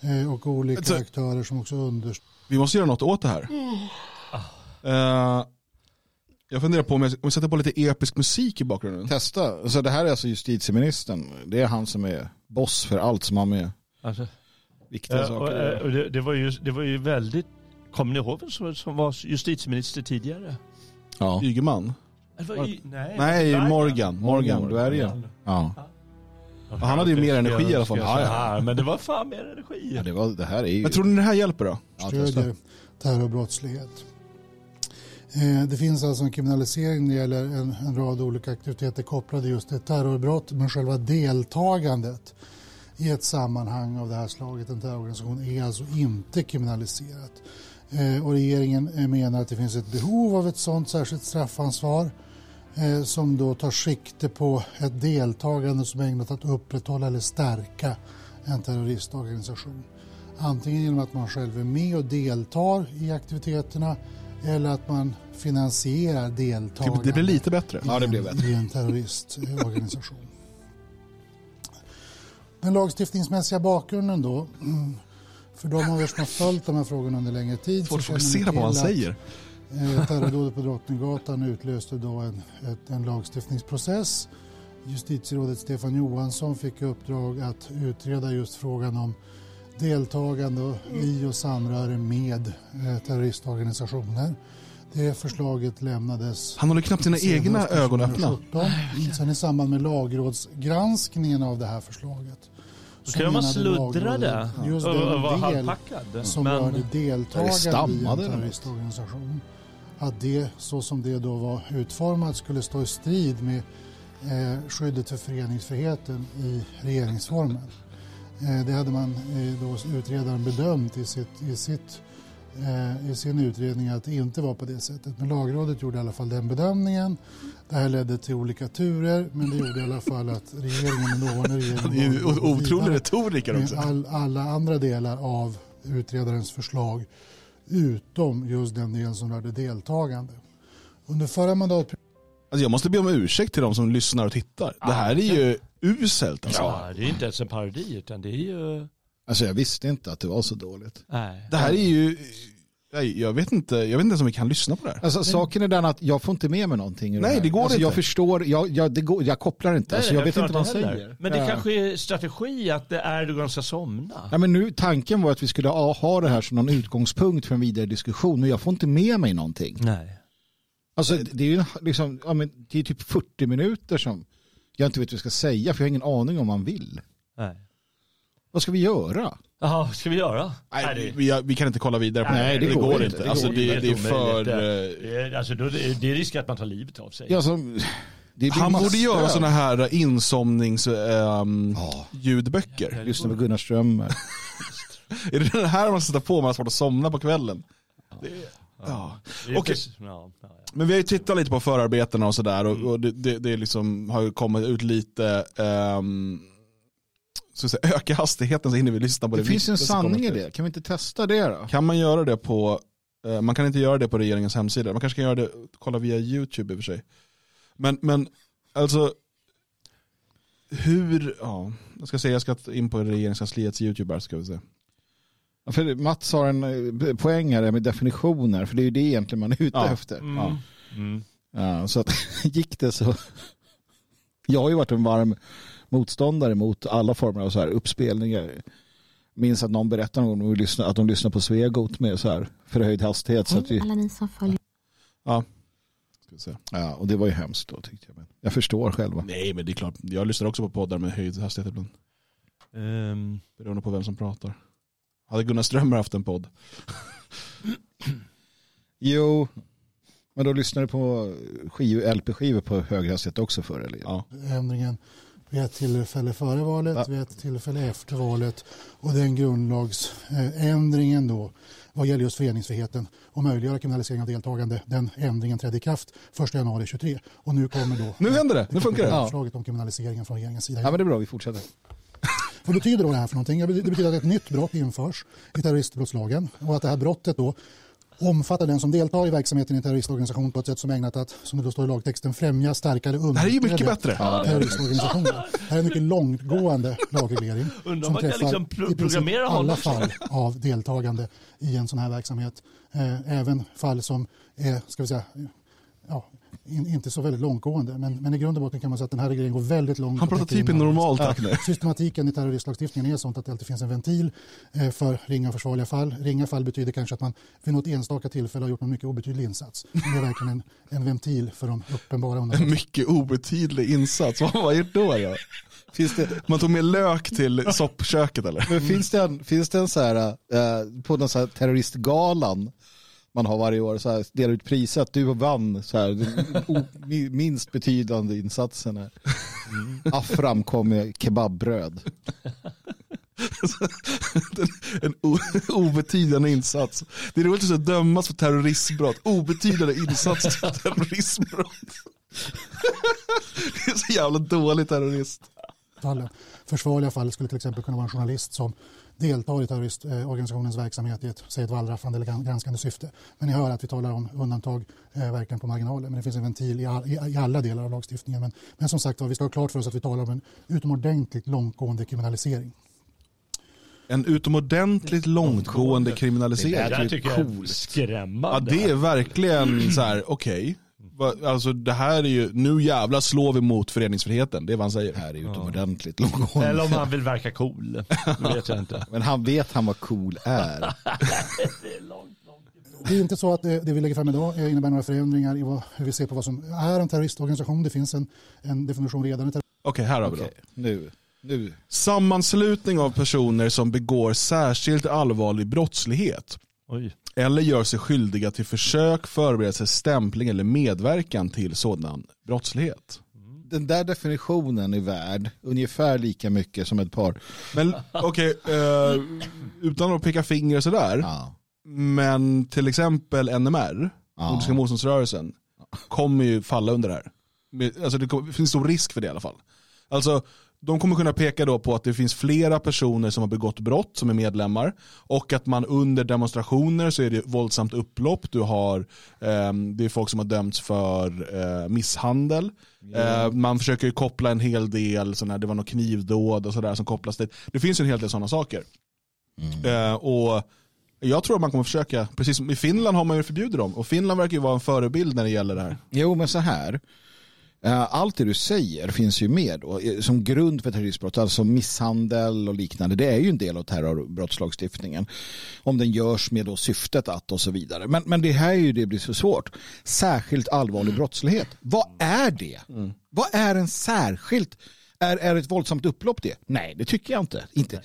Speaker 4: eh, och olika aktörer som också understöder
Speaker 1: Vi måste göra något åt det här. Eh, jag funderar på om jag, om jag sätter på lite episk musik i bakgrunden.
Speaker 2: Testa. Så det här är alltså justitieministern. Det är han som är boss för allt som har med
Speaker 3: Alltså,
Speaker 2: viktiga
Speaker 3: och,
Speaker 2: saker att
Speaker 3: eh, och det, det, var ju, det var ju väldigt, kommer ni ihåg vem som, som var justitieminister tidigare?
Speaker 2: Ja.
Speaker 1: Ygeman.
Speaker 3: Det var ju, nej,
Speaker 1: Nej. Morgan. Morgan, dvärgen.
Speaker 2: Ja.
Speaker 1: Han hade ju mer energi i alla fall. Ja, ja.
Speaker 3: Men det var fan mer energi.
Speaker 2: ja, det, var, det här är ju...
Speaker 1: Men tror ni det här hjälper då?
Speaker 2: Ja,
Speaker 4: stödjer terrorbrottslighet. Eh, det finns alltså en kriminalisering när det gäller en, en rad olika aktiviteter kopplade just till terrorbrott men själva deltagandet i ett sammanhang av det här slaget, en terrororganisation, är alltså inte kriminaliserat. Eh, Och regeringen eh, menar att det finns ett behov av ett sådant särskilt straffansvar eh, som då tar sikte på ett deltagande som är ägnat att upprätthålla eller stärka en terroristorganisation. Antingen genom att man själv är med och deltar i aktiviteterna eller att man finansierar deltagande
Speaker 1: Det blir lite bättre.
Speaker 2: Ja, det blir
Speaker 4: i en-
Speaker 2: bättre.
Speaker 4: i en terroristorganisation. Den lagstiftningsmässiga bakgrunden då. För de av er som har följt de här frågorna under längre tid
Speaker 1: Svårt att fokusera på vad han säger.
Speaker 4: Eh, Terrordådet på Drottninggatan utlöste då en, ett, en lagstiftningsprocess. Justitierådet Stefan Johansson fick i uppdrag att utreda just frågan om deltagande i och samröre med eh, terroristorganisationer. Det förslaget lämnades
Speaker 1: Han håller knappt sina egna ögon öppna.
Speaker 4: 2017. Sen i samband med lagrådsgranskningen av det här förslaget
Speaker 3: Så kan man sluddrade
Speaker 4: Lagrådet Just
Speaker 3: var
Speaker 4: den del
Speaker 3: halvpackad.
Speaker 4: som
Speaker 3: Men,
Speaker 4: rörde deltagande i en terroristorganisation. Att det, så som det då var utformat, skulle stå i strid med eh, skyddet för föreningsfriheten i regeringsformen. Eh, det hade man eh, då utredaren bedömt i, sitt, i, sitt, eh, i sin utredning att det inte var på det sättet. Men lagrådet gjorde i alla fall den bedömningen. Det här ledde till olika turer men det gjorde i alla fall att regeringen, dåvarande regeringen...
Speaker 1: Det är otrolig retoriker också.
Speaker 4: all, alla andra delar av utredarens förslag utom just den del som rörde deltagande. Under förra mandatperioden
Speaker 1: Alltså jag måste be om ursäkt till de som lyssnar och tittar. Det här är ju uselt alltså.
Speaker 3: Ja, det är inte ens en parodi utan det är ju...
Speaker 2: Alltså jag visste inte att det var så dåligt.
Speaker 3: Nej.
Speaker 1: Det här är ju, nej, jag vet inte, jag vet inte ens om vi kan lyssna på det här.
Speaker 2: Alltså saken är den att jag får inte med mig någonting.
Speaker 1: Nej, det går
Speaker 2: alltså, Jag
Speaker 1: inte.
Speaker 2: förstår, jag, jag, det går, jag kopplar inte. Alltså, jag vet inte vad han säger.
Speaker 3: Men det
Speaker 2: Ja.
Speaker 3: kanske är strategi att Erdogan ska somna.
Speaker 2: Ja, men nu, tanken var att vi skulle ha, ha det här som någon utgångspunkt för en vidare diskussion, men jag får inte med mig någonting.
Speaker 3: Nej.
Speaker 2: Alltså, det är ju liksom, ja, men det är typ 40 minuter som jag inte vet vad jag ska säga, för jag har ingen aning om vad man vill.
Speaker 3: Nej.
Speaker 2: Vad ska vi göra?
Speaker 3: Jaha, ska vi göra?
Speaker 1: Nej,
Speaker 3: det-
Speaker 1: vi, vi kan inte kolla vidare på
Speaker 2: Nej,
Speaker 1: det.
Speaker 2: det
Speaker 1: det
Speaker 2: går
Speaker 1: går
Speaker 2: inte. Det
Speaker 1: Alltså
Speaker 2: går
Speaker 1: det, det är för...
Speaker 3: omöjligt.
Speaker 1: eh,
Speaker 3: Det är- Alltså, då, det är risk att man tar livet av sig.
Speaker 2: Ja, alltså, det är
Speaker 1: Han borde göra sådana här insomnings ehm,
Speaker 2: Ja.
Speaker 1: ljudböcker.
Speaker 2: Lyssna på Gunnar Strömmer.
Speaker 1: Är det den här man ska sätta på när man har svårt att somna på kvällen? Det, ja.
Speaker 3: Det
Speaker 1: Okej.
Speaker 3: ja, ja, ja.
Speaker 1: Men vi har ju tittat lite på förarbetena och sådär och, och det, det, det liksom har ju kommit ut lite um, så att säga, öka hastigheten så hinner vi lyssna på det.
Speaker 2: Det finns en sanning i det. Kan vi inte testa det då?
Speaker 1: Kan man göra det på, eh, man kan inte göra det på regeringens hemsida, man kanske kan göra det, kolla via YouTube i och för sig. Men, men alltså, hur, ja, jag ska säga, jag ska in på regeringskansliets YouTube här ska vi se.
Speaker 2: Ja, För Mats har en eh, poäng här med definitioner, för det är ju det egentligen man är ute
Speaker 1: Ja.
Speaker 2: efter.
Speaker 3: Mm.
Speaker 1: Ja.
Speaker 3: Mm.
Speaker 2: Ja, så att, gick det så... Jag har ju varit en varm motståndare mot alla former av så här uppspelningar. Minns att någon berättade någon gång att de lyssnade- på Svegot med så här förhöjd hastighet. Så att
Speaker 5: Hej
Speaker 2: vi,
Speaker 5: alla ni som följer
Speaker 1: se.
Speaker 2: ja, och det var ju hemskt då tyckte jag. Men jag förstår själva.
Speaker 1: Nej men det är klart, jag lyssnar också på poddar med höjd hastighet ibland.
Speaker 3: Ehm,
Speaker 1: Beroende på vem som pratar. Hade Gunnar Strömmer haft en podd?
Speaker 2: Jo, men då lyssnade du på skiv, LP-skivor på hög hastighet också förr eller?
Speaker 1: Ja.
Speaker 4: ändringen vid ett tillfälle före valet,
Speaker 2: Va?
Speaker 4: vid ett tillfälle efter valet och den grundlagsändringen då vad gäller just föreningsfriheten och möjliggöra kriminalisering av deltagande. Den ändringen trädde i kraft 1 januari 23 och nu kommer då
Speaker 1: Nu händer det, nu funkar det.
Speaker 4: Förslaget om kriminaliseringen från regeringens sida.
Speaker 2: Ja men det är bra, vi fortsätter.
Speaker 4: Vad betyder då det här för någonting? Det betyder att ett nytt brott införs i terroristbrottslagen och att det här brottet då omfattar den som deltar i verksamheten i en terroristorganisation på ett sätt som är ägnat att, som det då står i lagtexten, främja starkare
Speaker 1: Det här är ju mycket bättre.
Speaker 4: terroristorganisationer. Det här är en mycket långtgående lagreglering
Speaker 3: Undrar
Speaker 4: som
Speaker 3: om man kan
Speaker 4: träffar
Speaker 3: liksom pro-
Speaker 4: i princip
Speaker 3: programmera honom
Speaker 4: alla fall av deltagande i en sån här verksamhet. Eh, även fall som är, ska vi säga, ja, in, inte så väldigt långtgående. Men, men i grund och botten kan man säga att den här regleringen går väldigt långt.
Speaker 1: Han pratar typ i
Speaker 4: alla-
Speaker 1: normaltakt nu.
Speaker 4: Systematiken i terroristlagstiftningen är sånt att det alltid finns en ventil eh, för ringa och försvarliga fall. Ringa fall betyder kanske att man vid något enstaka tillfälle har gjort en mycket obetydlig insats. Men det är verkligen en, en ventil för de uppenbara
Speaker 1: En
Speaker 4: undantagen.
Speaker 1: mycket obetydlig insats. Vad har man gjort då? då?
Speaker 2: Finns det,
Speaker 1: Man tog med lök till soppköket eller?
Speaker 2: men finns det en, finns det en så här, eh, på någon så här terroristgalan man har varje år, så här, delar ut priser att du vann så här, minst betydande insatsen här. Afram kom med kebabbröd.
Speaker 1: En obetydande insats. Det är roligt att dömas för terroristbrott. Obetydande insats för terroristbrott. Det är så jävla dålig terrorist.
Speaker 4: Försvarliga fall skulle till exempel kunna vara en journalist som deltar i terroristorganisationens verksamhet i ett, säg ett wallraffande eller gran- granskande syfte. Men ni hör att vi talar om undantag eh, verkligen på marginalen. Men det finns en ventil i, all, i, i alla delar av lagstiftningen. Men, men som sagt vi ska ha klart för oss att vi talar om en utomordentligt långtgående kriminalisering.
Speaker 1: En utomordentligt långtgående
Speaker 3: Det
Speaker 1: kriminalisering.
Speaker 3: där tycker jag är
Speaker 2: coolt.
Speaker 1: Ja,
Speaker 3: skrämmande.
Speaker 1: det är verkligen så här, okej. Va- Alltså det här är ju, nu jävlar slår vi mot föreningsfriheten. Det är vad han säger.
Speaker 2: Det här är utomordentligt långtgående.
Speaker 3: Eller om han vill verka cool. Det vet jag inte.
Speaker 2: Men han vet han vad cool är.
Speaker 4: Det är inte så att det, det vi lägger fram idag eh, innebär några förändringar i vad, hur vi ser på vad som är en terroristorganisation. Det finns en, en definition redan
Speaker 1: Okej, här har vi då.
Speaker 2: Okej, nu, nu.
Speaker 1: Sammanslutning av personer som begår särskilt allvarlig brottslighet
Speaker 3: Oj.
Speaker 1: Eller gör sig skyldiga till försök, förberedelse, stämpling eller medverkan till sådan brottslighet.
Speaker 2: den där definitionen är värd ungefär lika mycket som ett par.
Speaker 1: Men okej, okay, uh, utan att peka finger och sådär. Ja. Men till exempel NMR, ja. Nordiska motståndsrörelsen, kommer ju falla under det här. Alltså det finns stor risk för det i alla fall. Alltså de kommer kunna peka då på att det finns flera personer som har begått brott som är medlemmar och att man under demonstrationer så är det våldsamt upplopp. Du har, eh, det är folk som har dömts för eh, misshandel. Mm. Eh, man försöker koppla en hel del, sådana det var något knivdåd och sådär som kopplas dit. Det finns en hel del sådana saker. Mm. Eh, och jag tror att man kommer försöka, precis som i Finland har man ju förbjudit dem och Finland verkar ju vara en förebild när det gäller det här.
Speaker 2: Jo men så här, allt det du säger finns ju med då, eh, som grund för terroristbrott, alltså misshandel och liknande. Det är ju en del av terrorbrottslagstiftningen. Om den görs med då syftet att och så vidare. Men, men det här är ju det blir så svårt. Särskilt allvarlig brottslighet. Vad är det? Mm. Vad är en särskilt? Är, är ett våldsamt upplopp det? Nej, det tycker jag inte. Inte,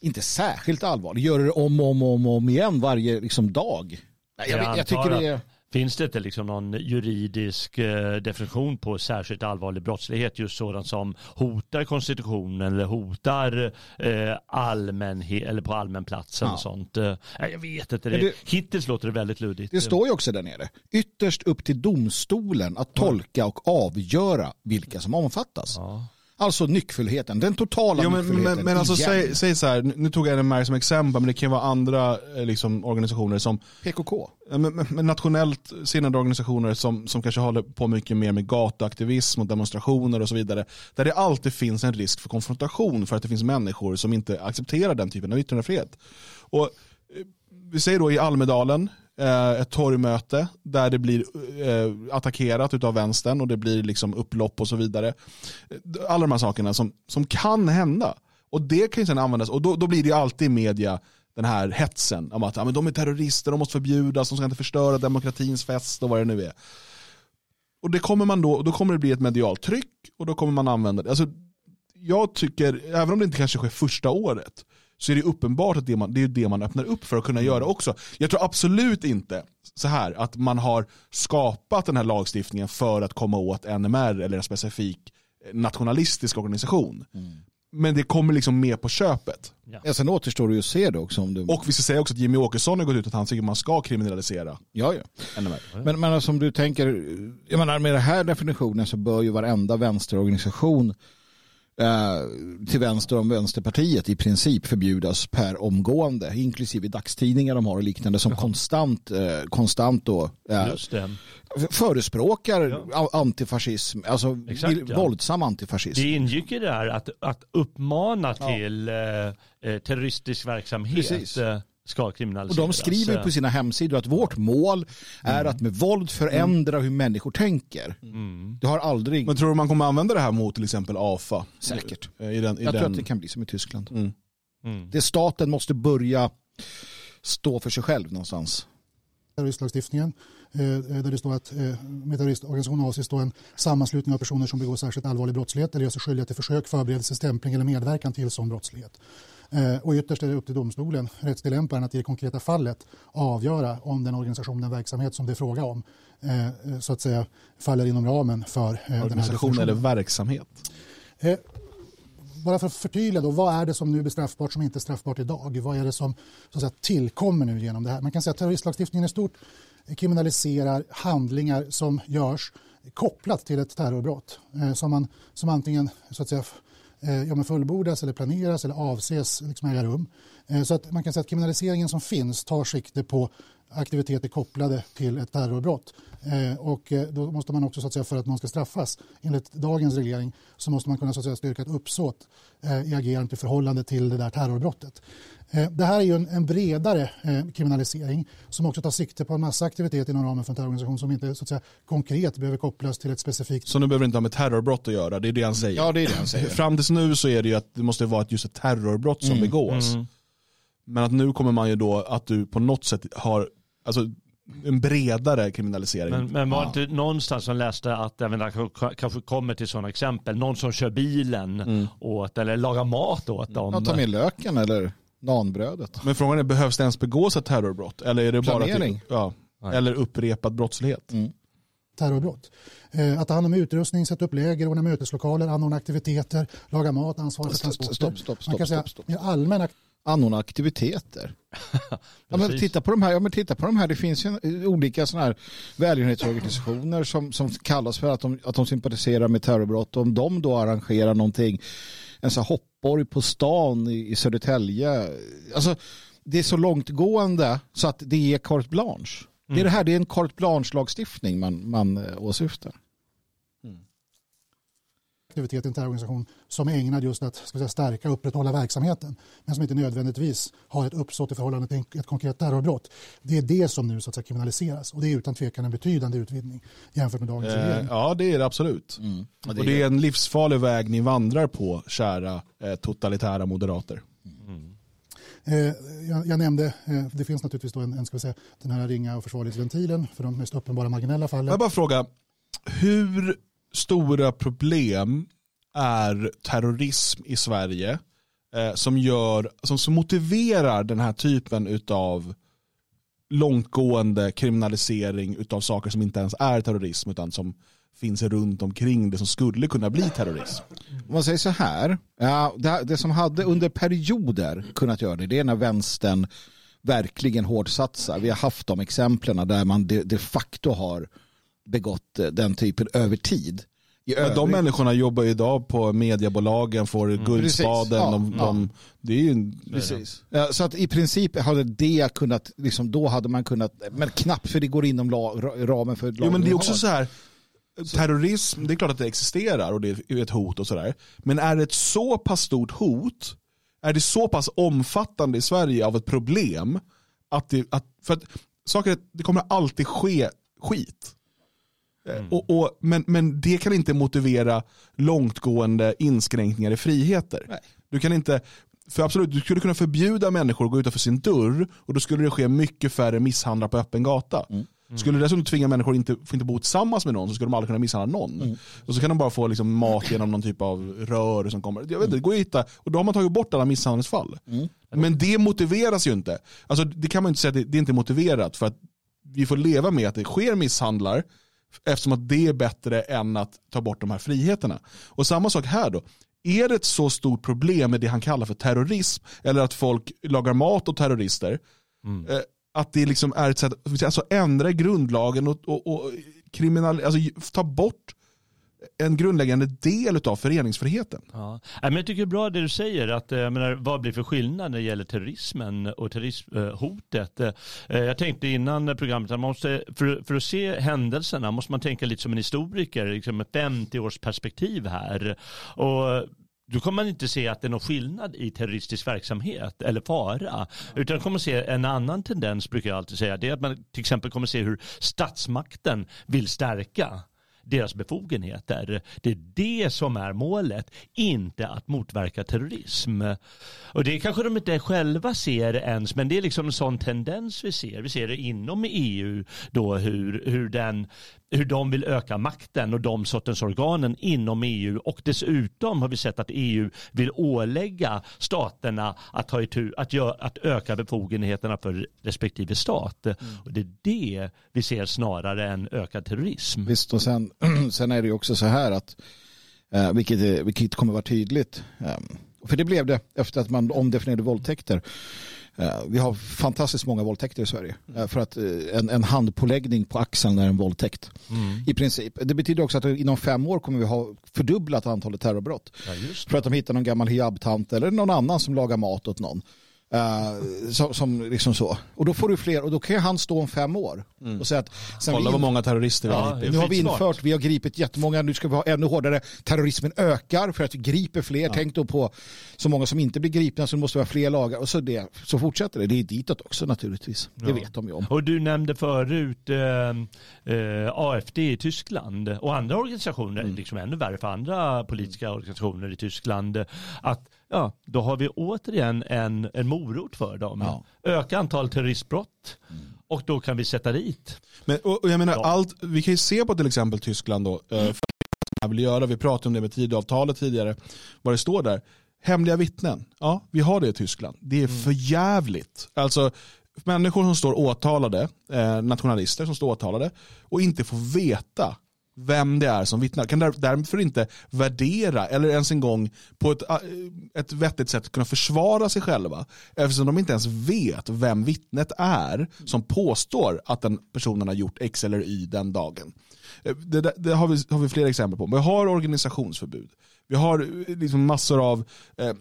Speaker 2: inte särskilt allvarligt. Gör det om och om, om, om igen varje liksom, dag. Jag, jag, jag tycker det är...
Speaker 3: Finns det inte liksom någon juridisk eh, definition på särskilt allvarlig brottslighet, just sådant som hotar konstitutionen eller hotar eh, allmänhet eller på allmän plats eller sånt? Eh, jag vet inte, det, det, hittills låter det väldigt luddigt.
Speaker 2: Det står ju också där nere, ytterst upp till domstolen att tolka och avgöra vilka som omfattas. Ja. Alltså nyckfullheten, den totala jo, men, nyckfullheten.
Speaker 1: Men, men alltså säg, säg, så här, nu tog jag NMR som exempel, men det kan vara andra eh, liksom, organisationer som
Speaker 2: PKK.
Speaker 1: Men, men nationellt sinnade organisationer som, som kanske håller på mycket mer med gatuaktivism och demonstrationer och så vidare. Där det alltid finns en risk för konfrontation för att det finns människor som inte accepterar den typen av yttrandefrihet. Och eh, vi säger då i Almedalen, Eh, ett torgmöte där det blir eh, attackerat av vänstern och det blir liksom upplopp och så vidare. Alla de här sakerna som, som kan hända. Och det kan ju sedan användas och då, då blir det alltid i media den här hetsen om att ja, men de är terrorister, de måste förbjudas, de ska inte förstöra demokratins fest och vad det nu är. Och det kommer man då, då kommer det bli ett medialt tryck och då kommer man använda det. Alltså, jag tycker, även om det inte kanske sker första året, så är det uppenbart att det, man, det är det man öppnar upp för att kunna göra också. Jag tror absolut inte så här att man har skapat den här lagstiftningen för att komma åt NMR eller en specifik nationalistisk organisation. Mm. Men det kommer liksom med på köpet.
Speaker 2: Ja. Ja, sen återstår det ju att se det också. Om du...
Speaker 1: Och vi ska säga också att Jimmy Åkesson har gått ut att han tycker man ska kriminalisera
Speaker 2: ja, ja. NMR. Men, men alltså, om du tänker, jag menar med den här definitionen så bör ju varenda vänsterorganisation Eh, till vänster om Vänsterpartiet i princip förbjudas per omgående, inklusive dagstidningar de har och liknande som Jaha. konstant, eh, konstant då, eh, förespråkar ja. antifascism, alltså Exakt, ja. våldsam antifascism.
Speaker 3: Det ingick ju där att, att uppmana till ja. eh, terroristisk verksamhet. Precis ska kriminaliseras.
Speaker 2: Och de skriver på sina hemsidor att vårt mål är mm. att med våld förändra mm. hur människor tänker. Mm. Det har aldrig...
Speaker 1: Men tror du man kommer använda det här mot till exempel AFA?
Speaker 2: Säkert. I den, i Jag den... tror att det kan bli som i Tyskland. Mm. Mm. Det staten måste börja stå för sig själv någonstans.
Speaker 4: Terroristlagstiftningen eh, där det står att eh, med terroristorganisation avses då en sammanslutning av personer som begår särskilt allvarlig brottslighet eller gör sig skyldiga till försök, förberedelse, stämpling eller medverkan till sån brottslighet. Eh, och ytterst är det upp till domstolen, rättstillämparen, att i det konkreta fallet avgöra om den organisation, den verksamhet som det är fråga om, eh, så att säga faller inom ramen för
Speaker 1: eh, organisation eller verksamhet.
Speaker 4: Bara för att förtydliga då, vad är det som nu blir straffbart som inte är straffbart idag? Vad är det som så att säga, tillkommer nu genom det här? Man kan säga att terroristlagstiftningen i stort kriminaliserar handlingar som görs kopplat till ett terrorbrott som, man, som antingen så att säga, Eh, ja, men fullbordas eller planeras eller avses liksom äga rum. Eh, så att man kan säga att kriminaliseringen som finns tar sikte på aktiviteter kopplade till ett terrorbrott. Eh, och eh, då måste man också, så att säga, för att någon ska straffas, enligt dagens reglering, så måste man kunna så att säga, styrka ett uppsåt eh, i agerandet i förhållande till det där terrorbrottet. Eh, det här är ju en, en bredare eh, kriminalisering som också tar sikte på en massa aktiviteter inom ramen för en terrororganisation som inte så att säga, konkret behöver kopplas till ett specifikt...
Speaker 1: Så nu behöver inte ha med terrorbrott att göra, det är det han säger?
Speaker 2: Ja, det är det han säger.
Speaker 1: Fram tills nu så är det ju att det måste vara just ett terrorbrott som mm. begås. Mm. Men att nu kommer man ju då att du på något sätt har, alltså en bredare kriminalisering.
Speaker 3: Men, men var det inte någonstans som läste att, även kanske kommer till sådana exempel, någon som kör bilen mm. åt eller lagar mat åt dem.
Speaker 2: Ja, ta med löken eller nanbrödet.
Speaker 1: Men frågan är, behövs det ens begås ett terrorbrott? Eller är det Planering. bara till, ja, eller upprepad brottslighet? Mm.
Speaker 4: terrorbrott. Eh, att ta hand om utrustning, sätta upp läger, ordna möteslokaler, anordna aktiviteter, laga mat, ansvara för transporter.
Speaker 2: Stopp, stopp,
Speaker 4: Man kan
Speaker 2: stopp,
Speaker 4: säga
Speaker 2: stopp, stopp. Anordna aktiviteter. Ja, men titta på de här, ja, men titta på de här. Det finns ju olika såna här välgörenhetsorganisationer som, som kallas för att de, att de sympatiserar med terrorbrott. Om de då arrangerar någonting, en sån här hoppborg på stan i, i Södertälje. Alltså, det är så långtgående så att det är carte blanche. Det är det här, det är en carte blanche-lagstiftning man, man eh, åsyftar.
Speaker 4: Aktivitet i en terrororganisation som är ägnad just att ska säga, stärka och upprätthålla verksamheten men som inte nödvändigtvis har ett uppsåt i förhållande till ett konkret terrorbrott. Det är det som nu så att säga, kriminaliseras och det är utan tvekan en betydande utvidgning jämfört med dagens
Speaker 1: Eh,
Speaker 4: regering.
Speaker 1: ja, det är det absolut.
Speaker 2: Mm.
Speaker 1: Och det är en livsfarlig väg ni vandrar på, kära eh, totalitära moderater.
Speaker 4: Eh, jag, jag nämnde, eh, det finns naturligtvis då en, en ska vi säga, den här ringa och försvarlighetsventilen för de mest uppenbara marginella fallen.
Speaker 1: Jag bara fråga, hur stora problem är terrorism i Sverige eh, som, gör, som, som motiverar den här typen av långtgående kriminalisering av saker som inte ens är terrorism utan som finns runt omkring det som skulle kunna bli terrorism.
Speaker 2: Om man säger så här, ja, det, det som hade under perioder kunnat göra det, det är när vänstern verkligen hårdsatsar. Vi har haft de exemplen där man de, de facto har begått eh, den typen över tid. I
Speaker 1: Men de människorna jobbar ju idag på mediebolagen, får Guldspaden.
Speaker 2: Precis. Ja,
Speaker 1: de,
Speaker 2: ja.
Speaker 1: de, det är ju en,
Speaker 2: Precis. Ja, så att i princip hade det kunnat, liksom, då hade man kunnat, men knappt för det går inom la, ra- ramen för
Speaker 1: Jo men
Speaker 2: lagen
Speaker 1: det är också
Speaker 2: har.
Speaker 1: så här, terrorism, det är klart att det existerar och det är ett hot och sådär. Men är det ett så pass stort hot, är det så pass omfattande i Sverige av ett problem, att det, att, för att saker, det kommer alltid ske skit. Och, och, men, men det kan inte motivera långtgående inskränkningar i friheter.
Speaker 2: Nej.
Speaker 1: Du kan inte, för absolut, du skulle kunna förbjuda människor att gå utanför sin dörr och då skulle det ske mycket färre misshandlar på öppen gata. Skulle du dessutom tvinga människor att inte, inte bo tillsammans med någon så skulle de aldrig kunna misshandla någon. Och så kan de bara få liksom mat genom någon typ av rör som kommer. Jag vet inte, det går att hitta, och då har man tagit bort alla misshandelsfall. Men det motiveras ju inte. Alltså, det kan man inte säga att det, det är inte motiverat för att vi får leva med att det sker misshandlar eftersom att det är bättre än att ta bort de här friheterna. Och samma sak här då. Är det ett så stort problem med det han kallar för terrorism eller att folk lagar mat åt terrorister eh, att det liksom är ett sätt att alltså ändra grundlagen och, och, och kriminal, alltså, ta bort en grundläggande del av föreningsfriheten.
Speaker 3: Ja. Men jag tycker det är bra det du säger, att, eh, jag menar, vad blir för skillnad när det gäller terrorismen och terrorismhotet? Eh, eh, jag tänkte innan programmet att man måste, för, för att se händelserna måste man tänka lite som en historiker, liksom ett 50-årsperspektiv här. Och då kommer man inte se att det är någon skillnad i terroristisk verksamhet eller fara. Utan kommer se en annan tendens, brukar jag alltid säga. Det är att man till exempel kommer se hur statsmakten vill stärka deras befogenheter. Det är det som är målet, inte att motverka terrorism. Och det kanske de inte själva ser ens, men det är liksom en sån tendens vi ser. Vi ser det inom EU då hur, hur, den, hur de vill öka makten och de sortens organen inom EU och dessutom har vi sett att EU vill ålägga staterna att, ta itu, att, gö, att öka befogenheterna för respektive stat. Och det är det vi ser snarare än ökad terrorism.
Speaker 2: Visst, och sen, sen är det ju också så här att, eh, vilket, vilket kommer vara tydligt, eh, för det blev det efter att man omdefinierade våldtäkter. Eh, vi har fantastiskt många våldtäkter i Sverige. Eh, för att en, en handpåläggning på axeln är en våldtäkt. I princip. Det betyder också att inom fem år kommer vi ha fördubblat antalet terrorbrott.
Speaker 3: Ja,
Speaker 2: För att de hittar någon gammal hijabtant eller någon annan som lagar mat åt någon. Eh, som, som liksom så. Och då får du fler och då kan ju han stå om fem år och säga att sen
Speaker 1: Kolla
Speaker 2: vi
Speaker 1: vad många terrorister vi
Speaker 3: Ja,
Speaker 1: har gripit.
Speaker 2: nu har vi infört, vi har gripit jättemånga, nu ska vi ha ännu hårdare. Terrorismen ökar för att vi griper fler. Tänk då på så många som inte blir gripna så det måste vara fler lagar. Och så, det, så fortsätter det. Det är ditåt också naturligtvis. Det
Speaker 3: Ja.
Speaker 2: vet de ju om.
Speaker 3: Och du nämnde förut eh, eh, AFD i Tyskland och andra organisationer,
Speaker 2: Mm.
Speaker 3: liksom ännu värre för andra politiska organisationer i Tyskland, att ja, då har vi återigen en, en morot för dem.
Speaker 2: Ja.
Speaker 3: Öka antal terroristbrott och då kan vi sätta dit.
Speaker 1: Men, och, och jag menar,
Speaker 3: Ja.
Speaker 1: allt, vi kan ju se på till exempel Tyskland då, eh, för jag vill göra, vi pratade om det med Tidöavtalet tidigare, vad det står där. Hemliga vittnen, ja vi har det i Tyskland. Det är för jävligt. Alltså människor som står åtalade, eh, nationalister som står åtalade och inte får veta vem det är som vittnar. Kan därför inte värdera eller ens en gång på ett, äh, ett vettigt sätt kunna försvara sig själva. Eftersom de inte ens vet vem vittnet är som påstår att den personen har gjort X eller Y den dagen. Eh, det, det har, vi, har vi flera exempel på. Vi har organisationsförbud. Vi har eh, liksom massor av eh,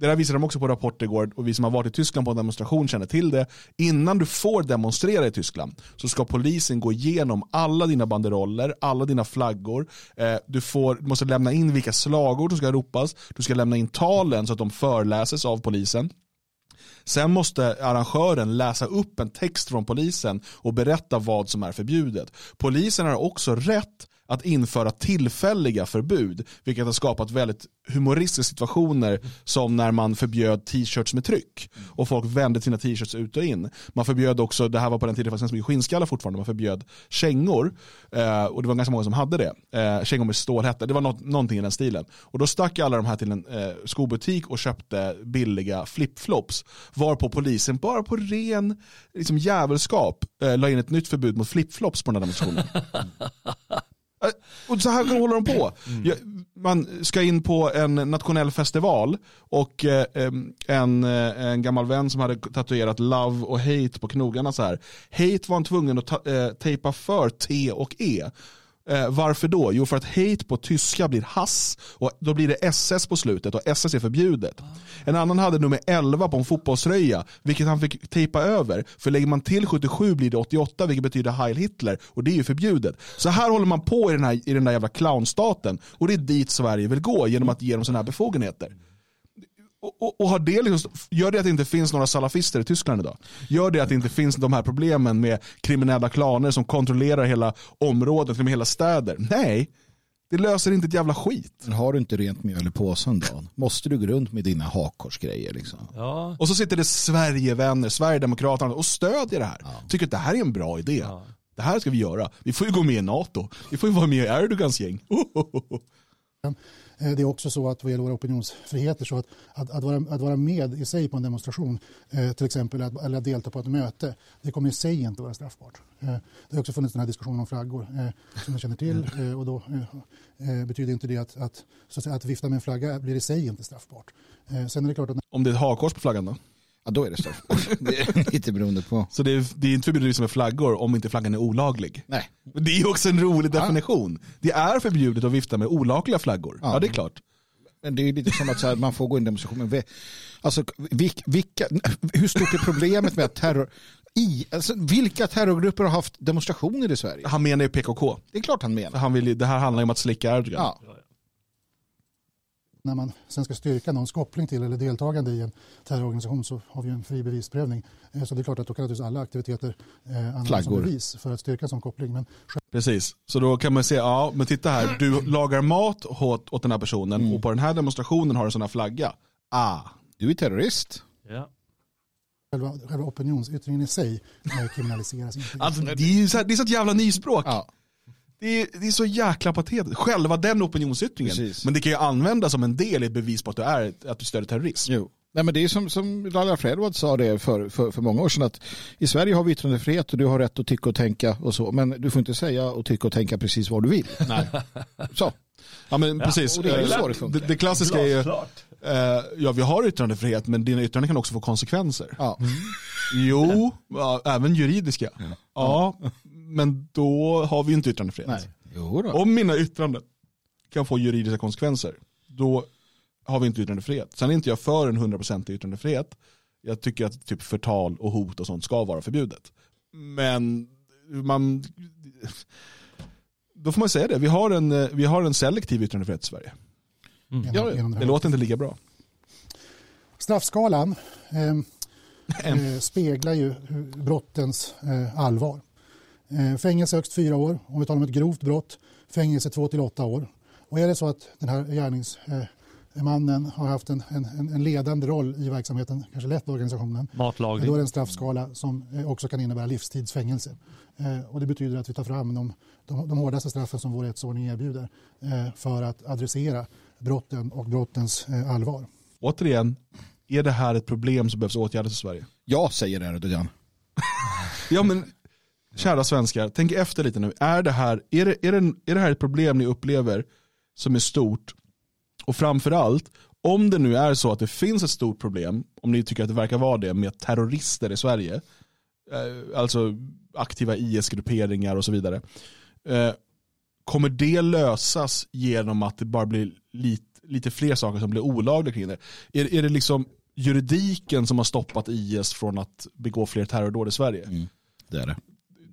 Speaker 1: det där visade de också på rapport igår och vi som har varit i Tyskland på en demonstration känner till det. Innan du får demonstrera i Tyskland så ska polisen gå igenom alla dina banderoller, alla dina flaggor. Eh, du, får, du måste lämna in vilka slagord som ska ropas. Du ska lämna in talen så att de förläses av polisen. Sen måste arrangören läsa upp en text från polisen och berätta vad som är förbjudet. Polisen har också rätt att införa tillfälliga förbud, vilket har skapat väldigt humoristiska situationer som när man förbjöd t-shirts med tryck och folk vände sina t-shirts ut och in. Man förbjöd också, det här var på den tiden det fanns ganska mycket skinnskallar fortfarande, man förbjöd kängor eh, och det var ganska många som hade det. Eh, kängor med stålhätta, det var något, någonting i den stilen. Och då stack alla de här till en eh, skobutik och köpte billiga flipflops varpå polisen bara på ren liksom, jävelskap eh, la in ett nytt förbud mot flipflops på den här demonstrationen. Äh, och så här håller de på. Mm. Man ska in på en nationell festival och eh, en, eh, en gammal vän som hade tatuerat love och hate på knogarna så här. Hate var han tvungen att ta, eh, tejpa för T och E. Eh, varför då? Jo, för att hate på tyska blir hass och då blir det SS på slutet och SS är förbjudet. En annan hade nummer 11 på en fotbollsröja, vilket han fick tejpa över. För lägger man till 77 blir det 88, vilket betyder Heil Hitler och det är ju förbjudet. Så här håller man på i den, här, i den där jävla clownstaten och det är dit Sverige vill gå genom att ge dem sådana här befogenheter. Och, och, har det liksom, gör det att det inte finns några salafister i Tyskland idag? Gör det att det inte finns de här problemen med kriminella klaner som kontrollerar hela området, med hela städer? Nej, det löser inte ett jävla skit.
Speaker 2: Men har du inte rent mjöl i påsen då? Måste du gå runt med dina hakkorsgrejer liksom?
Speaker 1: Ja. Och så sitter det Sverigevänner, Sverigedemokraterna och stödjer det här. Ja. Tycker att det här är en bra idé. Ja. Det här ska vi göra. Vi får ju gå med i NATO. Vi får ju vara med i Erdogans gäng.
Speaker 4: Eh, det är också så att vad gäller våra opinionsfriheter så att, att, att, vara, att vara med i sig på en demonstration, eh, till exempel att, eller att delta på ett möte, det kommer i sig inte vara straffbart. Eh, det har också funnits den här diskussionen om flaggor som jag känner till och då betyder inte det att, att, att, att vifta med en flagga blir i sig inte straffbart. Sen är det klart att...
Speaker 1: Om det är ett hakkors på flaggan då?
Speaker 2: Ja, då är det straffbart. det är lite beroende på.
Speaker 1: Så det är, det är inte förbjudet med flaggor om inte flaggan är olaglig?
Speaker 2: Nej.
Speaker 1: Det är också en rolig definition. Ja. Det är förbjudet att vifta med olagliga flaggor. Ja, ja det är klart.
Speaker 2: Men det är lite som att här, man får gå in i demonstrationen. Alltså, vilka, hur stort är problemet med att terror... I, alltså, vilka terrorgrupper har haft demonstrationer i Sverige?
Speaker 1: Han menar ju PKK.
Speaker 2: Det är klart han menar.
Speaker 1: Han vill, det här handlar ju om att slicka Erdogan. Ja
Speaker 4: när man sen ska styrka någons koppling till eller deltagande i en terrororganisation så har vi en fri bevisprövning. Eh, så det är klart att då kan naturligtvis alla aktiviteter eh, användas som bevis för att styrka en sån koppling. Men...
Speaker 1: Precis, så då kan man se, ja men titta här, du lagar mat åt, åt den här personen mm. och på den här demonstrationen har du en sån här flagga. Ah,
Speaker 2: du är terrorist.
Speaker 3: Ja.
Speaker 4: Själva, själva opinionsyttringen i sig eh, kriminaliseras inte.
Speaker 1: Alltså, det är ju så, här, det är så ett jävla nyspråk. Ja. Det är, det är så jäkla patetiskt. Själva den opinionsyttringen. Precis. Men det kan ju användas som en del i ett bevis på att du, är, att du stöder terrorism.
Speaker 2: Jo. Nej, men det är som, som Laila Fredward sa det för, för, för många år sedan att i Sverige har vi yttrandefrihet och du har rätt att tycka och tänka och så. Men du får inte säga och tycka och tänka precis vad du vill.
Speaker 1: Nej.
Speaker 2: Så.
Speaker 1: Ja men precis. Ja, det, är så det, det, klassiska är ju, eh, ja vi har yttrandefrihet men dina yttranden kan också få konsekvenser.
Speaker 2: Ja. Mm.
Speaker 1: Jo, ja, även juridiska. Ja. ja men då har vi inte yttrandefrihet. Om mina yttranden kan få juridiska konsekvenser, då har vi inte yttrandefrihet. Sen är inte jag för en 100% yttrandefrihet. Jag tycker att typ förtal och hot och sånt ska vara förbjudet. Men man, då får man säga det. Vi har en, vi har en selektiv yttrandefrihet i Sverige. Mm. Ja, det låter inte lika bra.
Speaker 4: Straffskalan eh, eh, speglar ju brottens eh, allvar. Eh, fängelse högst fyra år. Om vi talar om ett grovt brott, fängelse två till åtta år. Och är det så att den här gärningsmannen har haft en, en, en ledande roll i verksamheten, kanske lett organisationen,
Speaker 3: Matlagning.
Speaker 4: då är det en straffskala som eh, också kan innebära livstidsfängelse. Eh, och det betyder att vi tar fram de, de, de hårdaste straffen som vår rättsordning erbjuder för att adressera brotten och brottens allvar.
Speaker 1: Återigen, är det här ett problem som behövs åtgärdas i Sverige?
Speaker 2: Ja, säger Erdogan.
Speaker 1: ja men, kära svenskar, tänk efter lite nu. Är det, här, är, det, är, det, är det här ett problem ni upplever som är stort? Och framförallt, om det nu är så att det finns ett stort problem, om ni tycker att det verkar vara det, med terrorister i Sverige, eh, alltså aktiva IS-grupperingar och så vidare. Eh, kommer det lösas genom att det bara blir lite, lite fler saker som blir olagliga kring det? Är, är det liksom juridiken som har stoppat IS från att begå fler terrordåd i Sverige? Mm,
Speaker 2: det är det.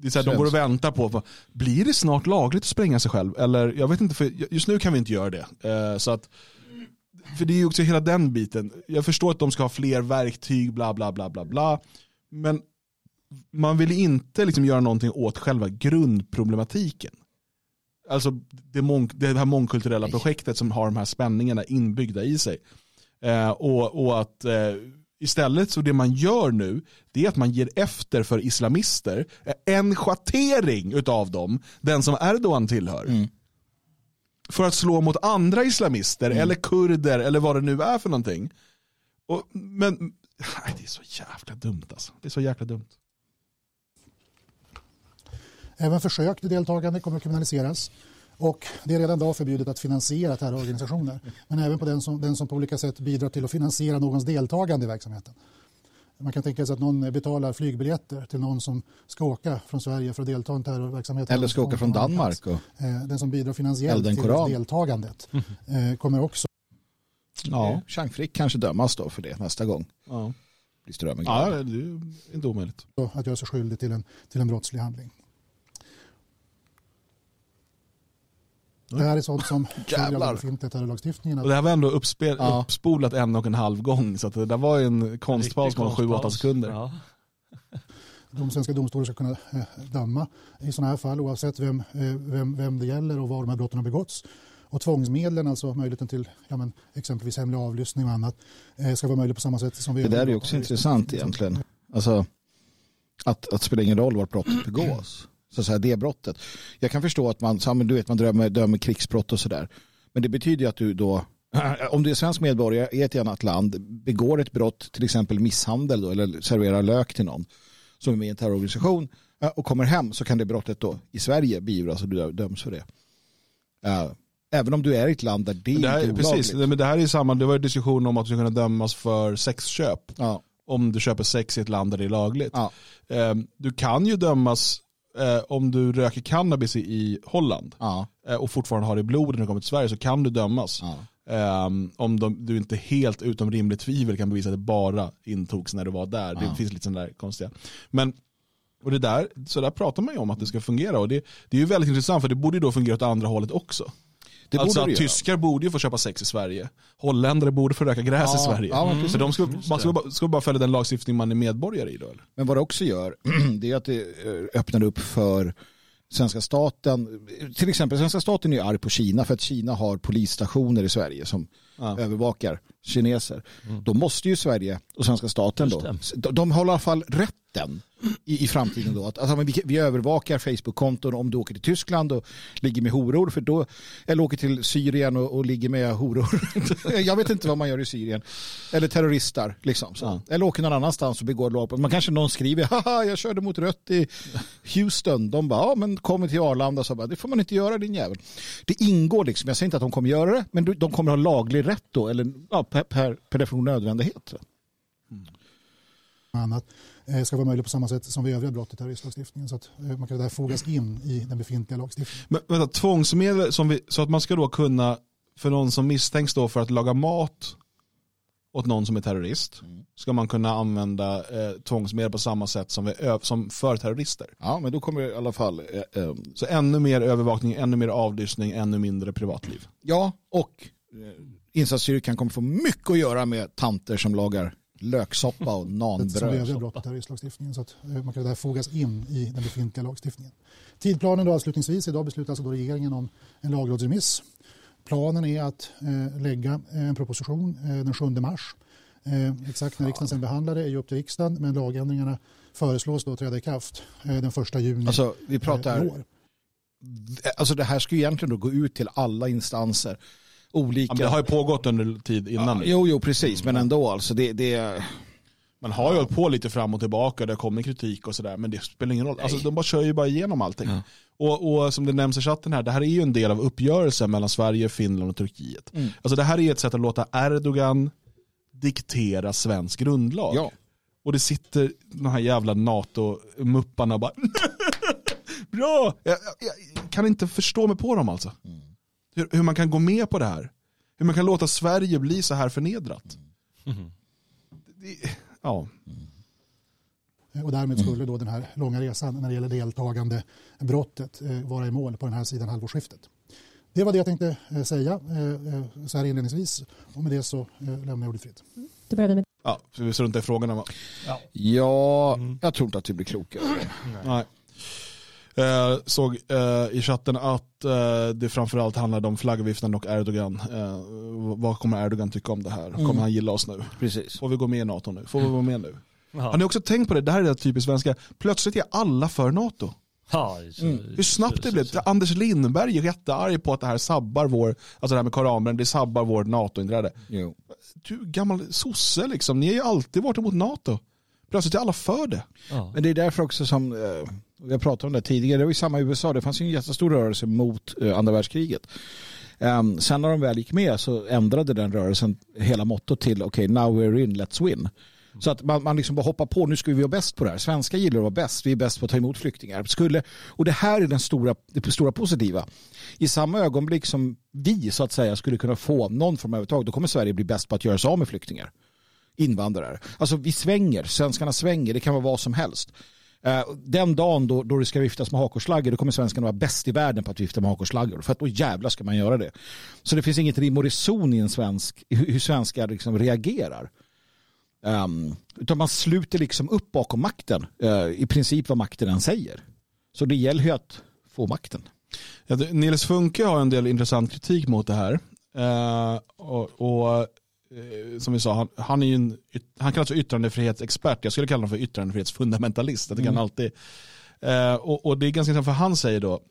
Speaker 1: Det är så här, de går och väntar på, blir det snart lagligt att spränga sig själv? Eller jag vet inte, för just nu kan vi inte göra det. Eh, så att, för det är ju också hela den biten. Jag förstår att de ska ha fler verktyg, bla bla bla bla bla. Men man vill inte liksom göra någonting åt själva grundproblematiken. Alltså det, mång, det här mångkulturella projektet som har de här spänningarna inbyggda i sig. Eh, och, och att eh, istället så det man gör nu det är att man ger efter för islamister. En schattering av dem, den som Erdogan tillhör. Mm. För att slå mot andra islamister mm. eller kurder eller vad det nu är för någonting. Och, men nej, det är så jävla dumt alltså. Det är så jävla dumt.
Speaker 4: Även försök till deltagande kommer att kriminaliseras. Och det är redan idag förbjudet att finansiera terrororganisationer. Men även på den som, den som på olika sätt bidrar till att finansiera någons deltagande i verksamheten. Man kan tänka sig att någon betalar flygbiljetter till någon som ska åka från Sverige för att delta i en terrorverksamhet.
Speaker 2: Eller ska åka från Danmark. Och...
Speaker 4: Eh, den som bidrar finansiellt till deltagandet eh, kommer också...
Speaker 2: Ja, Chang Frick kanske dömas då för det nästa gång. Ja.
Speaker 1: Blir ja, det är inte omöjligt.
Speaker 4: Att göra sig skyldig till en, till en brottslig handling. Det här är sånt som
Speaker 1: Jävlar. terrorlagstiftningen. Och det här var ändå uppspel, ja. uppspolat en och en halv gång. Så det där var en konstpaus på 7-8 sekunder. Ja.
Speaker 4: De svenska domstolar ska kunna eh, döma i sådana här fall oavsett vem, eh, vem, vem det gäller och var de här brotten har begåtts. Och tvångsmedlen, alltså möjligheten till ja, men, exempelvis hemlig avlyssning och annat, eh, ska vara möjligt på samma sätt som vi
Speaker 2: Det där är också intressant egentligen. Alltså, att, att det spelar ingen roll var brottet begås så att säga, det brottet. Jag kan förstå att man, du vet, man dömer, dömer krigsbrott och sådär. Men det betyder ju att du då, om du är svensk medborgare i ett annat land, begår ett brott, till exempel misshandel då, eller serverar lök till någon som är med i en terrororganisation och kommer hem så kan det brottet då i Sverige beivras och du döms för det. Även om du är i ett land där det, det här, inte är. Precis,
Speaker 1: men det här är samma, det var en diskussion om att du ska kunna dömas för sexköp. Ja. Om du köper sex i ett land där det är lagligt. Ja. Ehm, du kan ju dömas eh, om du röker cannabis i Holland ja. eh, och fortfarande har det i blodet när du kommer till Sverige så kan du dömas. Ja. Eh, om de, du inte helt utom rimligt tvivel kan bevisa att det bara intogs när du var där. Ja. Det finns lite sådana där konstiga. Men och det där, så där pratar man ju om att det ska fungera och det, det är ju väldigt intressant för det borde ju då fungera åt andra hållet också. Det alltså att tyskar borde ju få köpa sex i Sverige. Holländare borde få röka gräs ja, i Sverige. Ja, mm. Så de ska, man ska, bara, ska bara följa den lagstiftning man är medborgare i då? Eller?
Speaker 2: Men vad det också gör, det är att det eh, öppnar upp för svenska staten, till exempel svenska staten är arg på Kina för att Kina har polisstationer i Sverige som ja. övervakar kineser. Mm. Då måste ju Sverige och svenska staten då, de har i alla fall rätten i, i framtiden då. Att, alltså, vi, vi övervakar Facebook-konton om du åker till Tyskland och ligger med horor. För då, eller åker till Syrien och, och ligger med horor. jag vet inte vad man gör i Syrien. Eller terroristar. Liksom, så. Ja. Eller åker någon annanstans och begår lagbrott. Man kanske någon skriver, haha jag körde mot rött i Houston. De bara, ja men kommer till Arlanda. Så bara, det får man inte göra din jävel. Det ingår liksom, jag säger inte att de kommer göra det. Men de kommer ha laglig rätt då. Eller ja, per, per, per definition nödvändighet. Mm.
Speaker 4: Annat. Eh, ska vara möjligt på samma sätt som vid övriga brott i terroristlagstiftningen. Så att eh, man kan där fogas in i den befintliga lagstiftningen.
Speaker 1: Men vänta, tvångsmedel som vi, så att man ska då kunna, för någon som misstänks då för att laga mat åt någon som är terrorist, mm. ska man kunna använda eh, tvångsmedel på samma sätt som, vi, som för terrorister.
Speaker 2: Ja, men då kommer i alla fall... Eh,
Speaker 1: eh, så ännu mer övervakning, ännu mer avlyssning, ännu mindre privatliv.
Speaker 2: Ja, och eh, insatsstyrkan kommer få mycket att göra med tanter som lagar löksoppa och nanbröd. Som
Speaker 4: övriga brott i terroristlagstiftningen så att eh, man kan där fogas in i den befintliga lagstiftningen. Tidplanen då avslutningsvis, idag beslutar alltså då regeringen om en lagrådsremiss. Planen är att eh, lägga eh, en proposition eh, den 7 mars. Eh, exakt när riksdagen sen behandlar det är ju upp till riksdagen men lagändringarna föreslås då träda i kraft eh, den 1 juni
Speaker 2: alltså, vi pratar, år. Alltså det här ska egentligen då gå ut till alla instanser olika...
Speaker 1: Ja, det har ju pågått under tid innan.
Speaker 2: Ja, jo, jo, precis, men ändå alltså. Det, det...
Speaker 1: Man har ju hållit på lite fram och tillbaka, det kommer kritik och sådär, men det spelar ingen roll. Alltså, de bara kör ju bara igenom allting.
Speaker 2: Ja.
Speaker 1: Och, och som det nämns i chatten här, det här är ju en del av uppgörelsen mellan Sverige, Finland och Turkiet.
Speaker 2: Mm.
Speaker 1: Alltså det här är ett sätt att låta Erdogan diktera svensk grundlag.
Speaker 2: Ja.
Speaker 1: Och det sitter de här jävla NATO-mupparna och bara Bra! Jag, jag, jag kan inte förstå mig på dem alltså. Hur, hur man kan gå med på det här. Hur man kan låta Sverige bli så här förnedrat. Det, ja.
Speaker 4: Och därmed skulle då den här långa resan när det gäller deltagande brottet eh, vara i mål på den här sidan halvårsskiftet. Det var det jag tänkte eh, säga eh, så här inledningsvis och med det så lämnar jag ordet fritt.
Speaker 5: Då börjar med
Speaker 1: ja, så vi struntar i frågorna.
Speaker 2: Ja, jag tror inte att vi blir klokare.
Speaker 1: Nej. Eh, såg eh, i chatten att eh, det framförallt handlade om flaggviften och Erdogan. Eh, vad kommer Erdogan tycka om det här? Kommer han gilla oss nu?
Speaker 2: Precis.
Speaker 1: Får vi gå med i NATO nu? Får vi vara med nu?
Speaker 3: Ja.
Speaker 1: Har ni också tänkt på det? Det här är det typiskt svenska. Plötsligt är alla för NATO.
Speaker 3: Ja, så,
Speaker 1: Hur snabbt det
Speaker 3: så-
Speaker 1: blev.
Speaker 3: så-
Speaker 1: Anders Lindberg är jättearg på att det här sabbar vår, alltså det här med koranbrännare, det sabbar vårt NATO-inträde. Du gammal sosse liksom, ni har ju alltid varit emot NATO. Plötsligt är alla för det.
Speaker 3: Ja.
Speaker 2: Men det är därför också som, eh, vi har pratat om det tidigare, det var ju samma i USA, det fanns ju en jättestor rörelse mot eh, andra världskriget. Um, sen när de väl gick med så ändrade den rörelsen hela mottot till okej, now we're in, let's win. Så att man, man liksom bara hoppar på, nu ska vi vara bäst på det här. Svenska gillar att vara bäst, vi är bäst på att ta emot flyktingar. Skulle, och det här är den stora, det stora positiva. I samma ögonblick som vi så att säga skulle kunna få någon form av övertag, då kommer Sverige bli bäst på att göra sig av med flyktingar invandrare. Alltså vi svänger, svenskarna svänger, det kan vara vad som helst. Eh, den dagen då, då det ska viftas med hakorslagger då kommer svenskarna vara bäst i världen på att vifta med hakorslagger. För att då jävlar ska man göra det. Så det finns inget rim och reson i en svensk, hur svenskar liksom reagerar. Um, utan man sluter liksom upp bakom makten. uh, I princip vad makten än säger. Så det gäller ju att få makten.
Speaker 1: Ja, det- Nils Funke har en del intressant kritik mot det här. Uh, och, och som vi sa, han, han, är ju en, han kallas för yttrandefrihetsexpert. Jag skulle kalla honom för yttrandefrihetsfundamentalist. Jag tycker
Speaker 2: Mm.
Speaker 1: alltid. Eh, och, och det är ganska intressant för han säger då,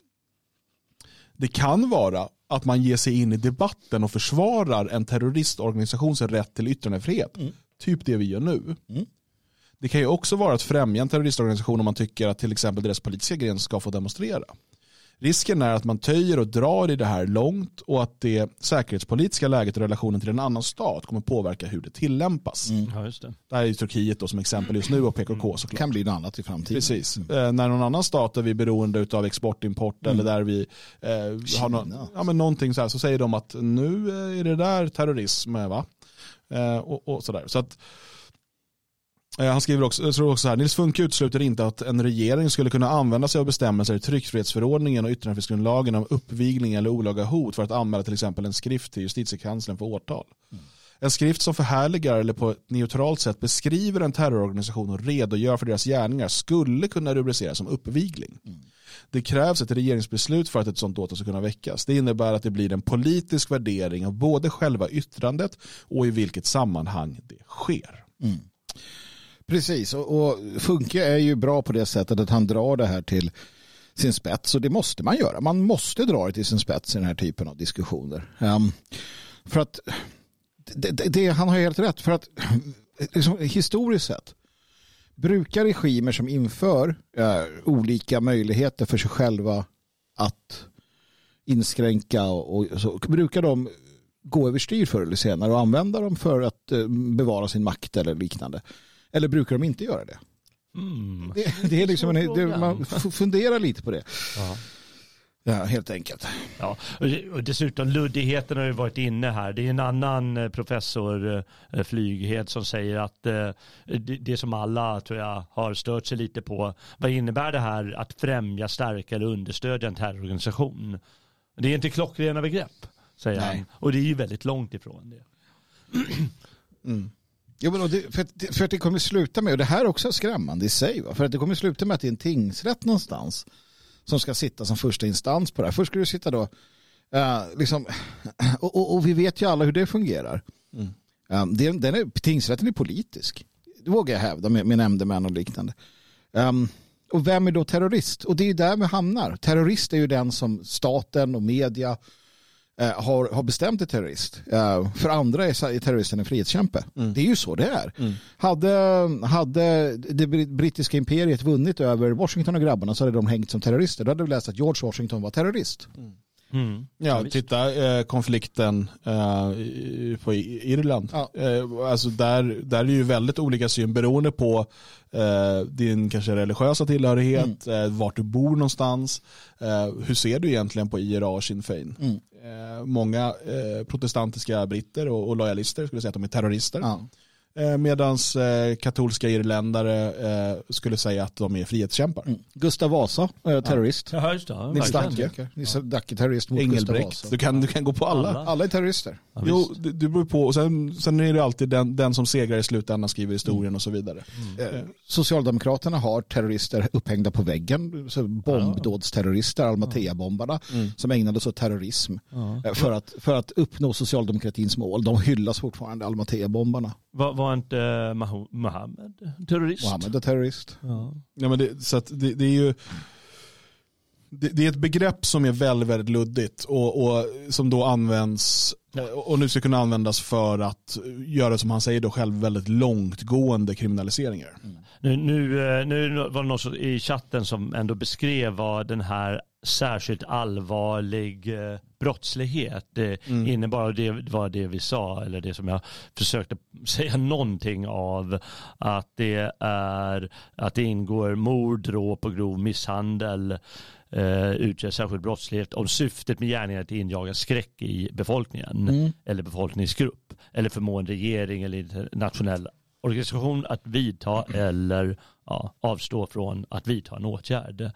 Speaker 1: det kan vara att man ger sig in i debatten och försvarar en terroristorganisations rätt till yttrandefrihet.
Speaker 2: Mm.
Speaker 1: Typ det vi gör nu.
Speaker 2: Mm.
Speaker 1: Det kan ju också vara att främja en terroristorganisation om man tycker att till exempel deras politiska gren ska få demonstrera. Risken är att man töjer och drar i det här långt och att det säkerhetspolitiska läget och relationen till en annan stat kommer påverka hur det tillämpas.
Speaker 3: Ja, just det.
Speaker 1: Det här är ju Turkiet då som exempel just nu och PKK såklart.
Speaker 2: kan bli något annat i framtiden.
Speaker 1: Precis. Eh, när någon annan stat är vi beroende av export, import eller där vi eh, har
Speaker 2: Kina.
Speaker 1: ja, men någonting så här så säger de att nu eh, är det där terrorism eh, va? Eh, och, och sådär. Så att eh, han skriver också, tror också så här, Nils Funke utesluter inte att en regering skulle kunna använda sig av bestämmelser i tryckfrihetsförordningen och yttrandefrihetsgrundlagen om uppvigling eller olaga hot för att anmäla till exempel en skrift till justitiekanslern för åtal. En skrift som förhärligar eller på ett neutralt sätt beskriver en terrororganisation och redogör för deras gärningar skulle kunna rubriceras som uppvigling. Det krävs ett regeringsbeslut för att ett sådant åtal ska kunna väckas. Det innebär att det blir en politisk värdering av både själva yttrandet och i vilket sammanhang det sker.
Speaker 2: Precis, och, och Funke är ju bra på det sättet att han drar det här till sin spets och det måste man göra. Man måste dra det till sin spets i den här typen av diskussioner. Um, för att det, det, det, han har helt rätt, för att liksom, historiskt sett brukar regimer som inför eh, olika möjligheter för sig själva att inskränka och, och så brukar de gå överstyr förr eller senare och använda dem för att eh, bevara sin makt eller liknande. Eller brukar de inte göra det?
Speaker 3: Mm.
Speaker 2: Det, det är liksom det, man funderar lite på det.
Speaker 3: Ja.
Speaker 2: Ja, helt enkelt.
Speaker 3: Ja, och dessutom luddigheten har ju varit inne här. Det är en annan eh, professor, eh, Flyghed, som säger att eh, det, som alla tror jag har stört sig lite på. Vad innebär det här att främja, stärka eller understödja en terrororganisation? Det är inte klockrena begrepp, säger
Speaker 2: Nej.
Speaker 3: han. Och det är ju väldigt långt ifrån det.
Speaker 2: Jo, men det, för, att, för att det kommer sluta med, och det här är också skrämmande i sig, va? för att det kommer sluta med att det är en tingsrätt någonstans som ska sitta som första instans på det här. Först ska du sitta då, eh, liksom, och, och, och vi vet ju alla hur det fungerar.
Speaker 1: Mm.
Speaker 2: Eh, det, den är, tingsrätten är politisk, det vågar jag hävda med, med nämndemän och liknande. Um, och vem är då terrorist? Och det är där vi hamnar. Terrorist är ju den som staten och media har, har bestämt är terrorist. Eh, för andra är terroristen en frihetskämpe. Mm. Det är ju så det är. Mm. Hade, hade det brittiska imperiet vunnit över Washington och grabbarna så hade de hängt som terrorister. Då hade vi läst att George Washington var terrorist. Mm.
Speaker 1: Mm. Ja, titta eh, konflikten eh, på Irland. Ja. Eh, alltså där, där är det ju väldigt olika syn beroende på eh, din kanske religiösa tillhörighet, mm. Eh, vart du bor någonstans. Eh, hur ser du egentligen på IRA och Sinn Fein? Mm. Eh, många eh, protestantiska britter och, och, lojalister skulle säga att de är terrorister. Ja. Eh, Medan eh, katolska irländare eh, skulle säga att de är frihetskämpar. Mm.
Speaker 2: Gustav Vasa, terrorist.
Speaker 3: Ja, just det.
Speaker 2: Nils Dacke. Nils Dacke, terrorist mot
Speaker 1: Engelbrekt. Gustav Vasa. Du kan, du kan gå på alla.
Speaker 2: Alla, alla är terrorister.
Speaker 1: Ja, jo, du, du beror på. Och sen, sen är det alltid den, den som segrar i slutändan skriver historien mm. och så vidare.
Speaker 2: Mm. Socialdemokraterna har terrorister upphängda på väggen. bombdådsterrorister, Almatea-bombarna, mm. som ägnade sig åt terrorism. För, att, för att uppnå socialdemokratins mål. De hyllas fortfarande, Almatea-bombarna.
Speaker 3: Var, var inte Mohammed terrorist?
Speaker 2: Mohammed är terrorist.
Speaker 1: Ja. ja men det, så det, det, är ju det, det, är ett begrepp som är väldigt, väldigt luddigt och, och som då används och nu ska kunna användas för att göra som han säger då själv väldigt långtgående kriminaliseringar. Mm.
Speaker 3: Nu, nu, eh, nu var det någon i chatten som ändå beskrev vad den här särskilt allvarlig eh, brottslighet det mm. innebar. Det var det vi sa, eller det som jag försökte säga någonting av. Att det, är, att det ingår mord, dråp och grov misshandel eh, utgör särskild brottslighet om syftet med gärningen är att injaga skräck i befolkningen mm. eller befolkningsgrupp eller förmå en regering eller internationell organisation att vidta eller ja, avstå från att vidta en åtgärd.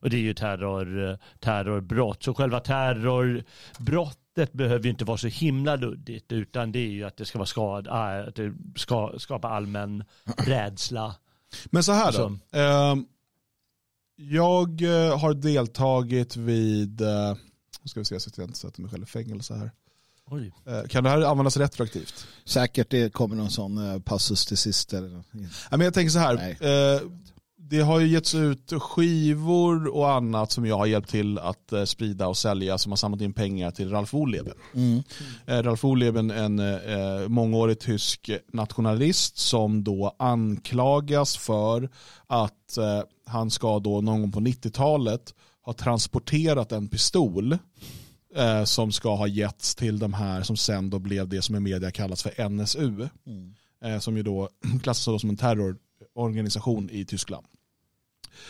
Speaker 3: Och det är ju terror, terrorbrott. Så själva terrorbrottet behöver ju inte vara så himla luddigt utan det är ju att det ska vara skad, äh, att det ska skapa allmän rädsla.
Speaker 1: Men så här då. Eh, jag eh, har deltagit vid, eh, ska vi se så att jag inte sätter mig själv i fängelse här. Oj. Eh, kan det här användas retroaktivt?
Speaker 2: Säkert, det kommer någon sån passus till sist. Eller...
Speaker 1: men jag tänker så här, det har ju getts ut skivor och annat som jag har hjälpt till att eh, sprida och sälja som har samlat in pengar till Ralf Oleben. Mm. Mm. Ralf Oleben en eh, mångårig tysk nationalist som då anklagas för att eh, han ska då någon gång på 90-talet ha transporterat en pistol eh, som ska ha getts till de här som sen då blev det som i media kallas för NSU. Mm. Eh, som ju då klassas som en terrororganisation i Tyskland.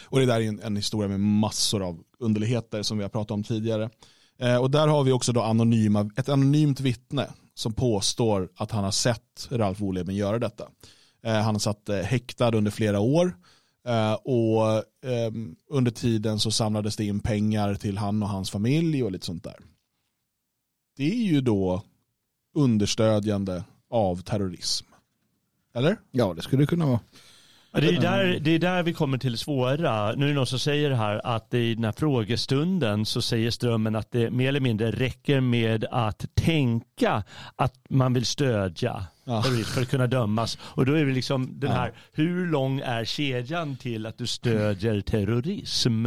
Speaker 1: Och det där är en, en historia med massor av underligheter som vi har pratat om tidigare. Eh, och där har vi också då anonyma, ett anonymt vittne som påstår att han har sett Ralf Woleben göra detta. Eh, han satt eh, häktad under flera år eh, och ehm, under tiden så samlades det in pengar till han och hans familj och lite sånt där. Det är ju då understödjande av terrorism. Eller?
Speaker 2: Ja, det skulle det kunna vara.
Speaker 3: Det är, där, det är där vi kommer till det svåra. Nu är det någon som säger här att i den här frågestunden så säger Strömmen att det mer eller mindre räcker med att tänka att man vill stödja ja. för att kunna dömas. Och då är det liksom den här, hur lång är kedjan till att du stödjer terrorism?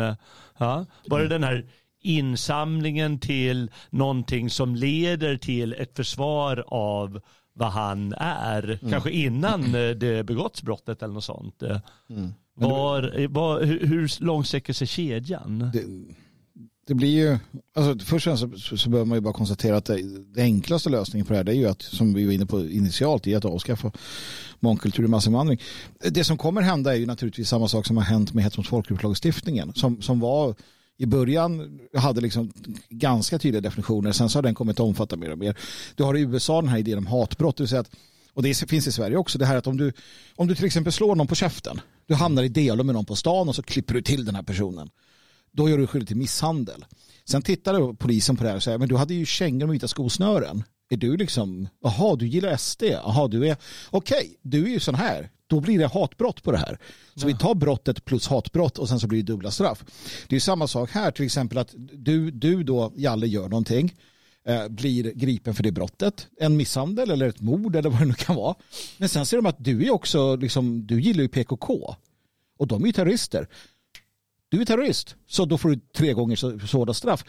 Speaker 3: Ja? Bara mm. den här insamlingen till någonting som leder till ett försvar av vad han är. Mm. Kanske innan eh, det begåtts brottet eller något sånt. Eh, mm. Var, var, hur, hur långt sträcker sig kedjan?
Speaker 2: Det, det, blir ju, alltså först och främst så, så behöver man ju bara konstatera att det, det, enklaste lösningen på det här det är ju att, som vi var inne på initialt, i att avskaffa mångkultur och massinvandring. Det som kommer hända är ju naturligtvis samma sak som har hänt med hets mot folkgrupp-lagstiftningen som, som var i början hade liksom ganska tydliga definitioner. Sen så har den kommit att omfatta mer och mer. Du har i USA den här idén om hatbrott. Det att, och det finns i Sverige också. Det här att om du, om du till exempel slår någon på käften. Du hamnar i dialog med någon på stan och så klipper du till den här personen. Då gör du skyldig till misshandel. Sen tittar polisen på det här och säger men du hade ju kängor med vita skosnören. Är du liksom, jaha du gillar SD, jaha du är, okej okay, du är ju sån här, då blir det hatbrott på det här. Så ja. vi tar brottet plus hatbrott och sen så blir det dubbla straff. Det är samma sak här, till exempel att du, du då, Jalle, gör någonting, eh, blir gripen för det brottet, en misshandel eller ett mord eller vad det nu kan vara. Men sen ser de att du är också, liksom, du gillar ju PKK och de är ju terrorister. Du är terrorist, så då får du tre gånger så, så hårda straff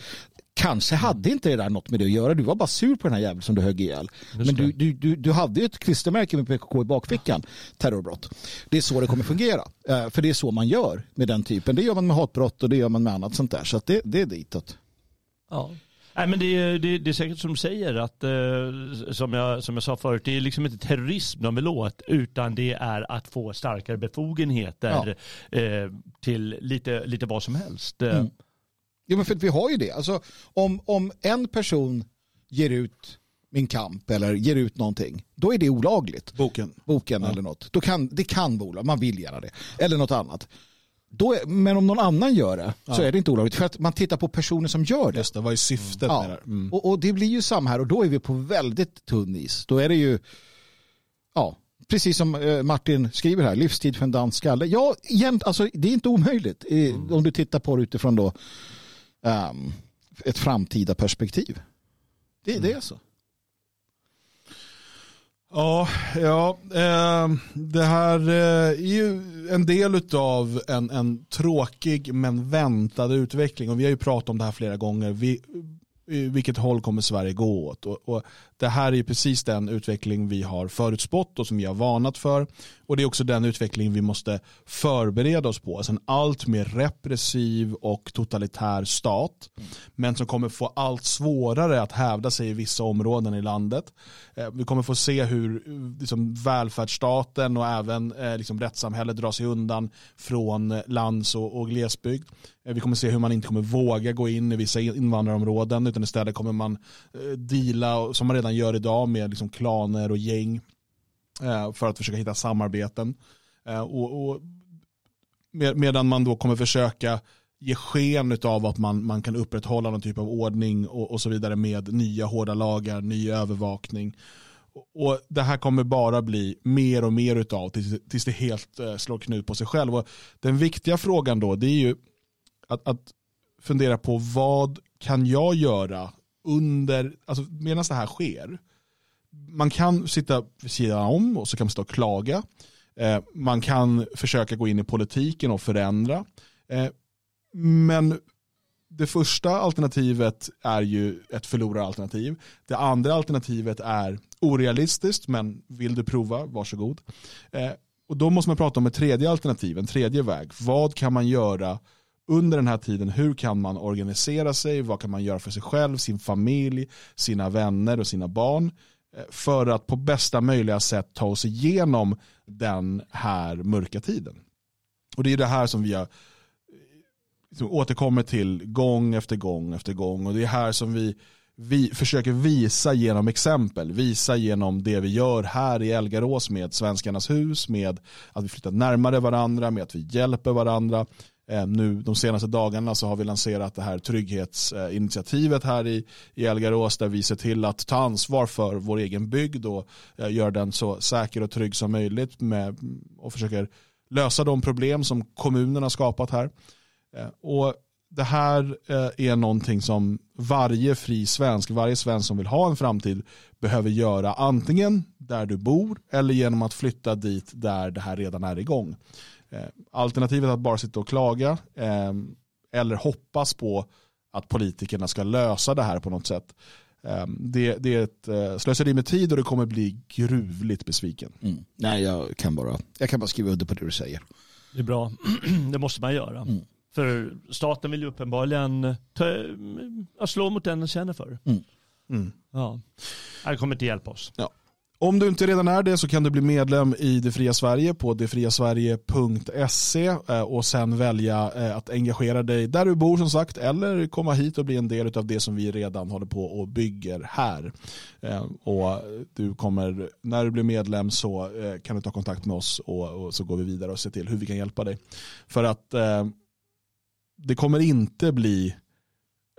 Speaker 2: Kanske hade inte det där något med det att göra. Du var bara sur på den här jäveln som du högg ihjäl. Men du, du, du, du hade ju ett klistermärke med PKK i bakfickan. Terrorbrott. Det är så det kommer fungera. Eh, för det är så man gör med den typen. Det gör man med hatbrott och det gör man med annat sånt där. Så det, det är ditåt.
Speaker 3: Ja. Nej, men det, är, det, det är säkert som du säger, att, eh, som, jag, som jag sa förut, det är liksom inte terrorism de vill åt, utan det är att få starkare befogenheter ja. eh, till lite, lite vad som helst. Mm.
Speaker 2: Jo, men för vi har ju det. Alltså, om, om en person ger ut min kamp eller ger ut någonting, då är det olagligt.
Speaker 1: Boken.
Speaker 2: Boken ja. eller något. Då kan, det kan bolag, man vill göra det. Eller något annat. Då är, men om någon annan gör det ja. så är det inte olagligt. För att man tittar på personer som gör det.
Speaker 1: Just det, vad är syftet
Speaker 2: ja.
Speaker 1: med det? Mm.
Speaker 2: Och, och, det blir ju samma här och då är vi på väldigt tunn is. Då är det ju, ja, precis som eh, Martin skriver här, livstid för en dansk skalle. Ja, igen, alltså, det är inte omöjligt mm. om du tittar på det utifrån då um, ett framtida perspektiv. Det, mm. det är så.
Speaker 1: Ja, ja eh, det här eh, är ju en del av en, en tråkig men väntad utveckling och vi har ju pratat om det här flera gånger. Vi, vilket håll kommer Sverige gå åt? Och, och, det här är precis den utveckling vi har förutspått och som vi har varnat för. Och det är också den utveckling vi måste förbereda oss på. Alltså en allt mer repressiv och totalitär stat. Men som kommer få allt svårare att hävda sig i vissa områden i landet. Eh, vi kommer få se hur eh, liksom, välfärdsstaten och även eh, liksom, rättssamhället drar sig undan från lands och, och glesbygd. Vi kommer se hur man inte kommer våga gå in i vissa invandrarområden utan istället kommer man deala, som man redan gör idag, med liksom klaner och gäng eh, för att försöka hitta samarbeten. Eh, och, och med, medan man då kommer försöka ge sken av att man, man kan upprätthålla någon typ av ordning och, och så vidare med nya hårda lagar, ny övervakning. Och, och Det här kommer bara bli mer och mer utav tills, tills det helt eh, slår knut på sig själv. Och den viktiga frågan då det är ju att, att fundera på vad kan jag göra under, alltså medan det här sker. Man kan sitta vid sidan om och så kan man stå och klaga. Eh, man kan försöka gå in i politiken och förändra. Eh, men det första alternativet är ju ett förloraralternativ. Det andra alternativet är orealistiskt, men vill du prova, varsågod. Eh, och då måste man prata om ett tredje alternativ, en tredje väg. Vad kan man göra under den här tiden? Hur kan man organisera sig? Vad kan man göra för sig själv, sin familj, sina vänner och sina barn? Eh, för att på bästa möjliga sätt ta oss igenom den här mörka tiden. Och det är det här som vi har eh, liksom återkommer till gång efter gång efter gång. Och det är här som vi, vi försöker visa genom exempel, visa genom det vi gör här i Elgarås med Svenskarnas hus, med att vi flyttar närmare varandra, med att vi hjälper varandra. Eh, nu de senaste dagarna så har vi lanserat det här trygghetsinitiativet här i, i Elgarås där vi ser till att ta ansvar för vår egen bygd och eh, göra den så säker och trygg som möjligt med, och försöker lösa de problem som kommunen har skapat här. Eh, och det här eh, är någonting som varje fri svensk, varje svensk som vill ha en framtid behöver göra antingen där du bor eller genom att flytta dit där det här redan är igång. Eh, alternativet att bara sitta och klaga eller hoppas på att politikerna ska lösa det här på något sätt. Det, det är ett slöseri med tid och det kommer bli gruvligt besviken.
Speaker 2: Mm. Nej, jag kan, bara, jag kan bara skriva under på det du säger.
Speaker 3: Det är bra. det måste man göra. Mm. För staten vill ju uppenbarligen ta, slå mot den den känner för. Mm. Mm. Ja. Det kommer inte hjälpa oss.
Speaker 1: Ja. Om du inte redan är det så kan du bli medlem i Det fria Sverige på detfriasverige.se eh, och sen välja eh, att engagera dig där du bor som sagt eller komma hit och bli en del av det som vi redan håller på och bygger här. Eh, och du kommer, när du blir medlem så kan du ta kontakt med oss och så går vi vidare och ser till hur vi kan hjälpa dig. För att det kommer inte bli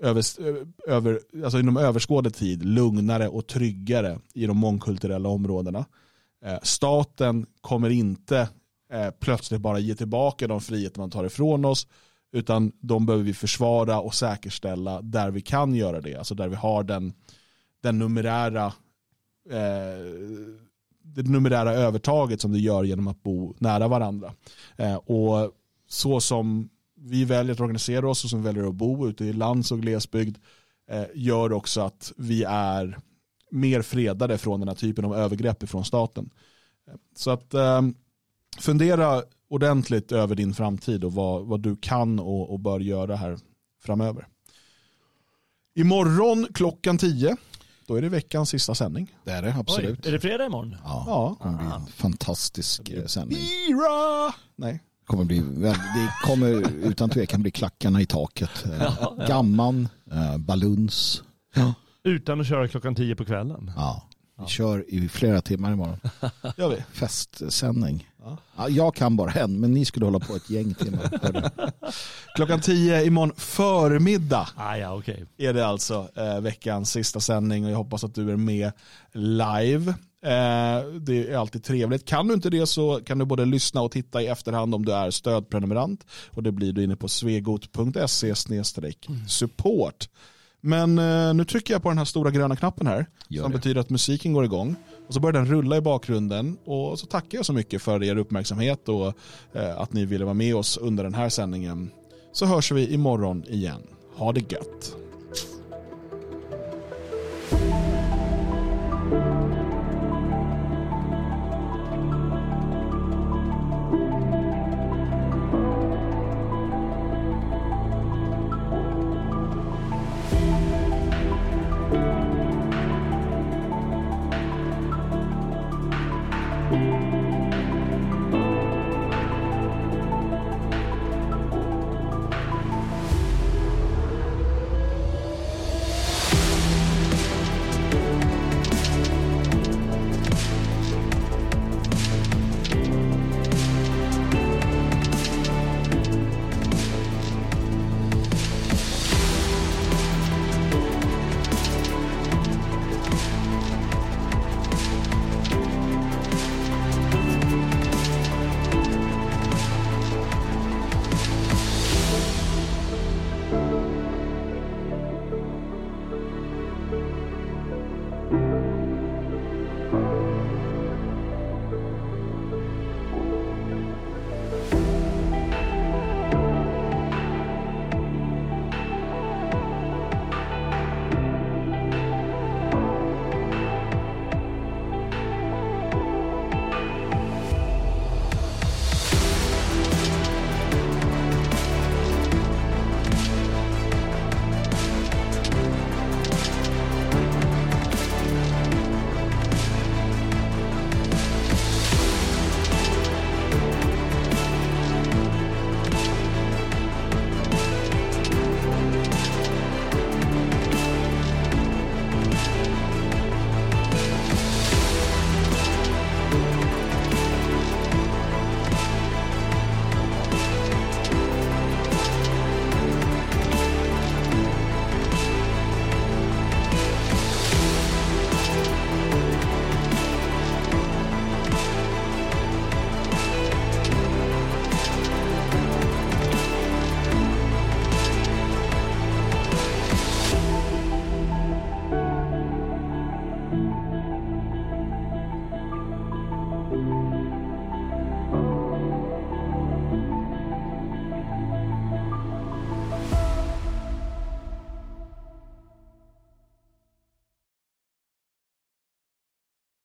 Speaker 1: över, över, alltså inom överskådlig tid lugnare och tryggare i de mångkulturella områdena. Eh, staten kommer inte eh, plötsligt bara ge tillbaka de friheter man tar ifrån oss utan de behöver vi försvara och säkerställa där vi kan göra det. Alltså där vi har den, den numerära eh, det numerära övertaget som det gör genom att bo nära varandra. Eh, och så som vi väljer att organisera oss och som väljer att bo ute i lands och glesbygd eh, gör också att vi är mer fredade från den här typen av övergrepp från staten. Så att eh, fundera ordentligt över din framtid och vad, vad du kan och, och bör göra här framöver. Imorgon klockan 10 då är det veckans sista sändning.
Speaker 2: Det är det, absolut.
Speaker 3: Oj, är det fredag imorgon?
Speaker 2: Ja,
Speaker 1: Ja.
Speaker 2: det kommer bli en fantastisk eh, sändning.
Speaker 1: Bira! Nej.
Speaker 2: Kommer, bli, det kommer utan tvekan bli klackarna i taket. Eh, Gamman, eh, baluns. Ja.
Speaker 3: Utan att köra klockan tio på kvällen.
Speaker 2: Ja. Vi kör i flera timmar imorgon.
Speaker 1: Gör vi.
Speaker 2: Festsändning.
Speaker 1: Ja.
Speaker 2: Ja, jag kan bara en, men ni skulle hålla på ett gäng timmar.
Speaker 1: Klockan 10 imorgon förmiddag
Speaker 3: Ah, ja, okej.
Speaker 1: är det alltså eh, veckans sista sändning och jag hoppas att du är med live. Eh, det är alltid trevligt. Kan du inte det så kan du både lyssna och titta i efterhand om du är stödprenumerant. Och det blir du inne på svegot.se mm. support. Men eh, nu trycker jag på den här stora gröna knappen här.
Speaker 2: Gör
Speaker 1: som
Speaker 2: det.
Speaker 1: betyder att musiken går igång. Och så börjar den rulla i bakgrunden. Och så tackar jag så mycket för er uppmärksamhet och eh, att ni ville vara med oss under den här sändningen. Så hörs vi imorgon igen. Ha det gött.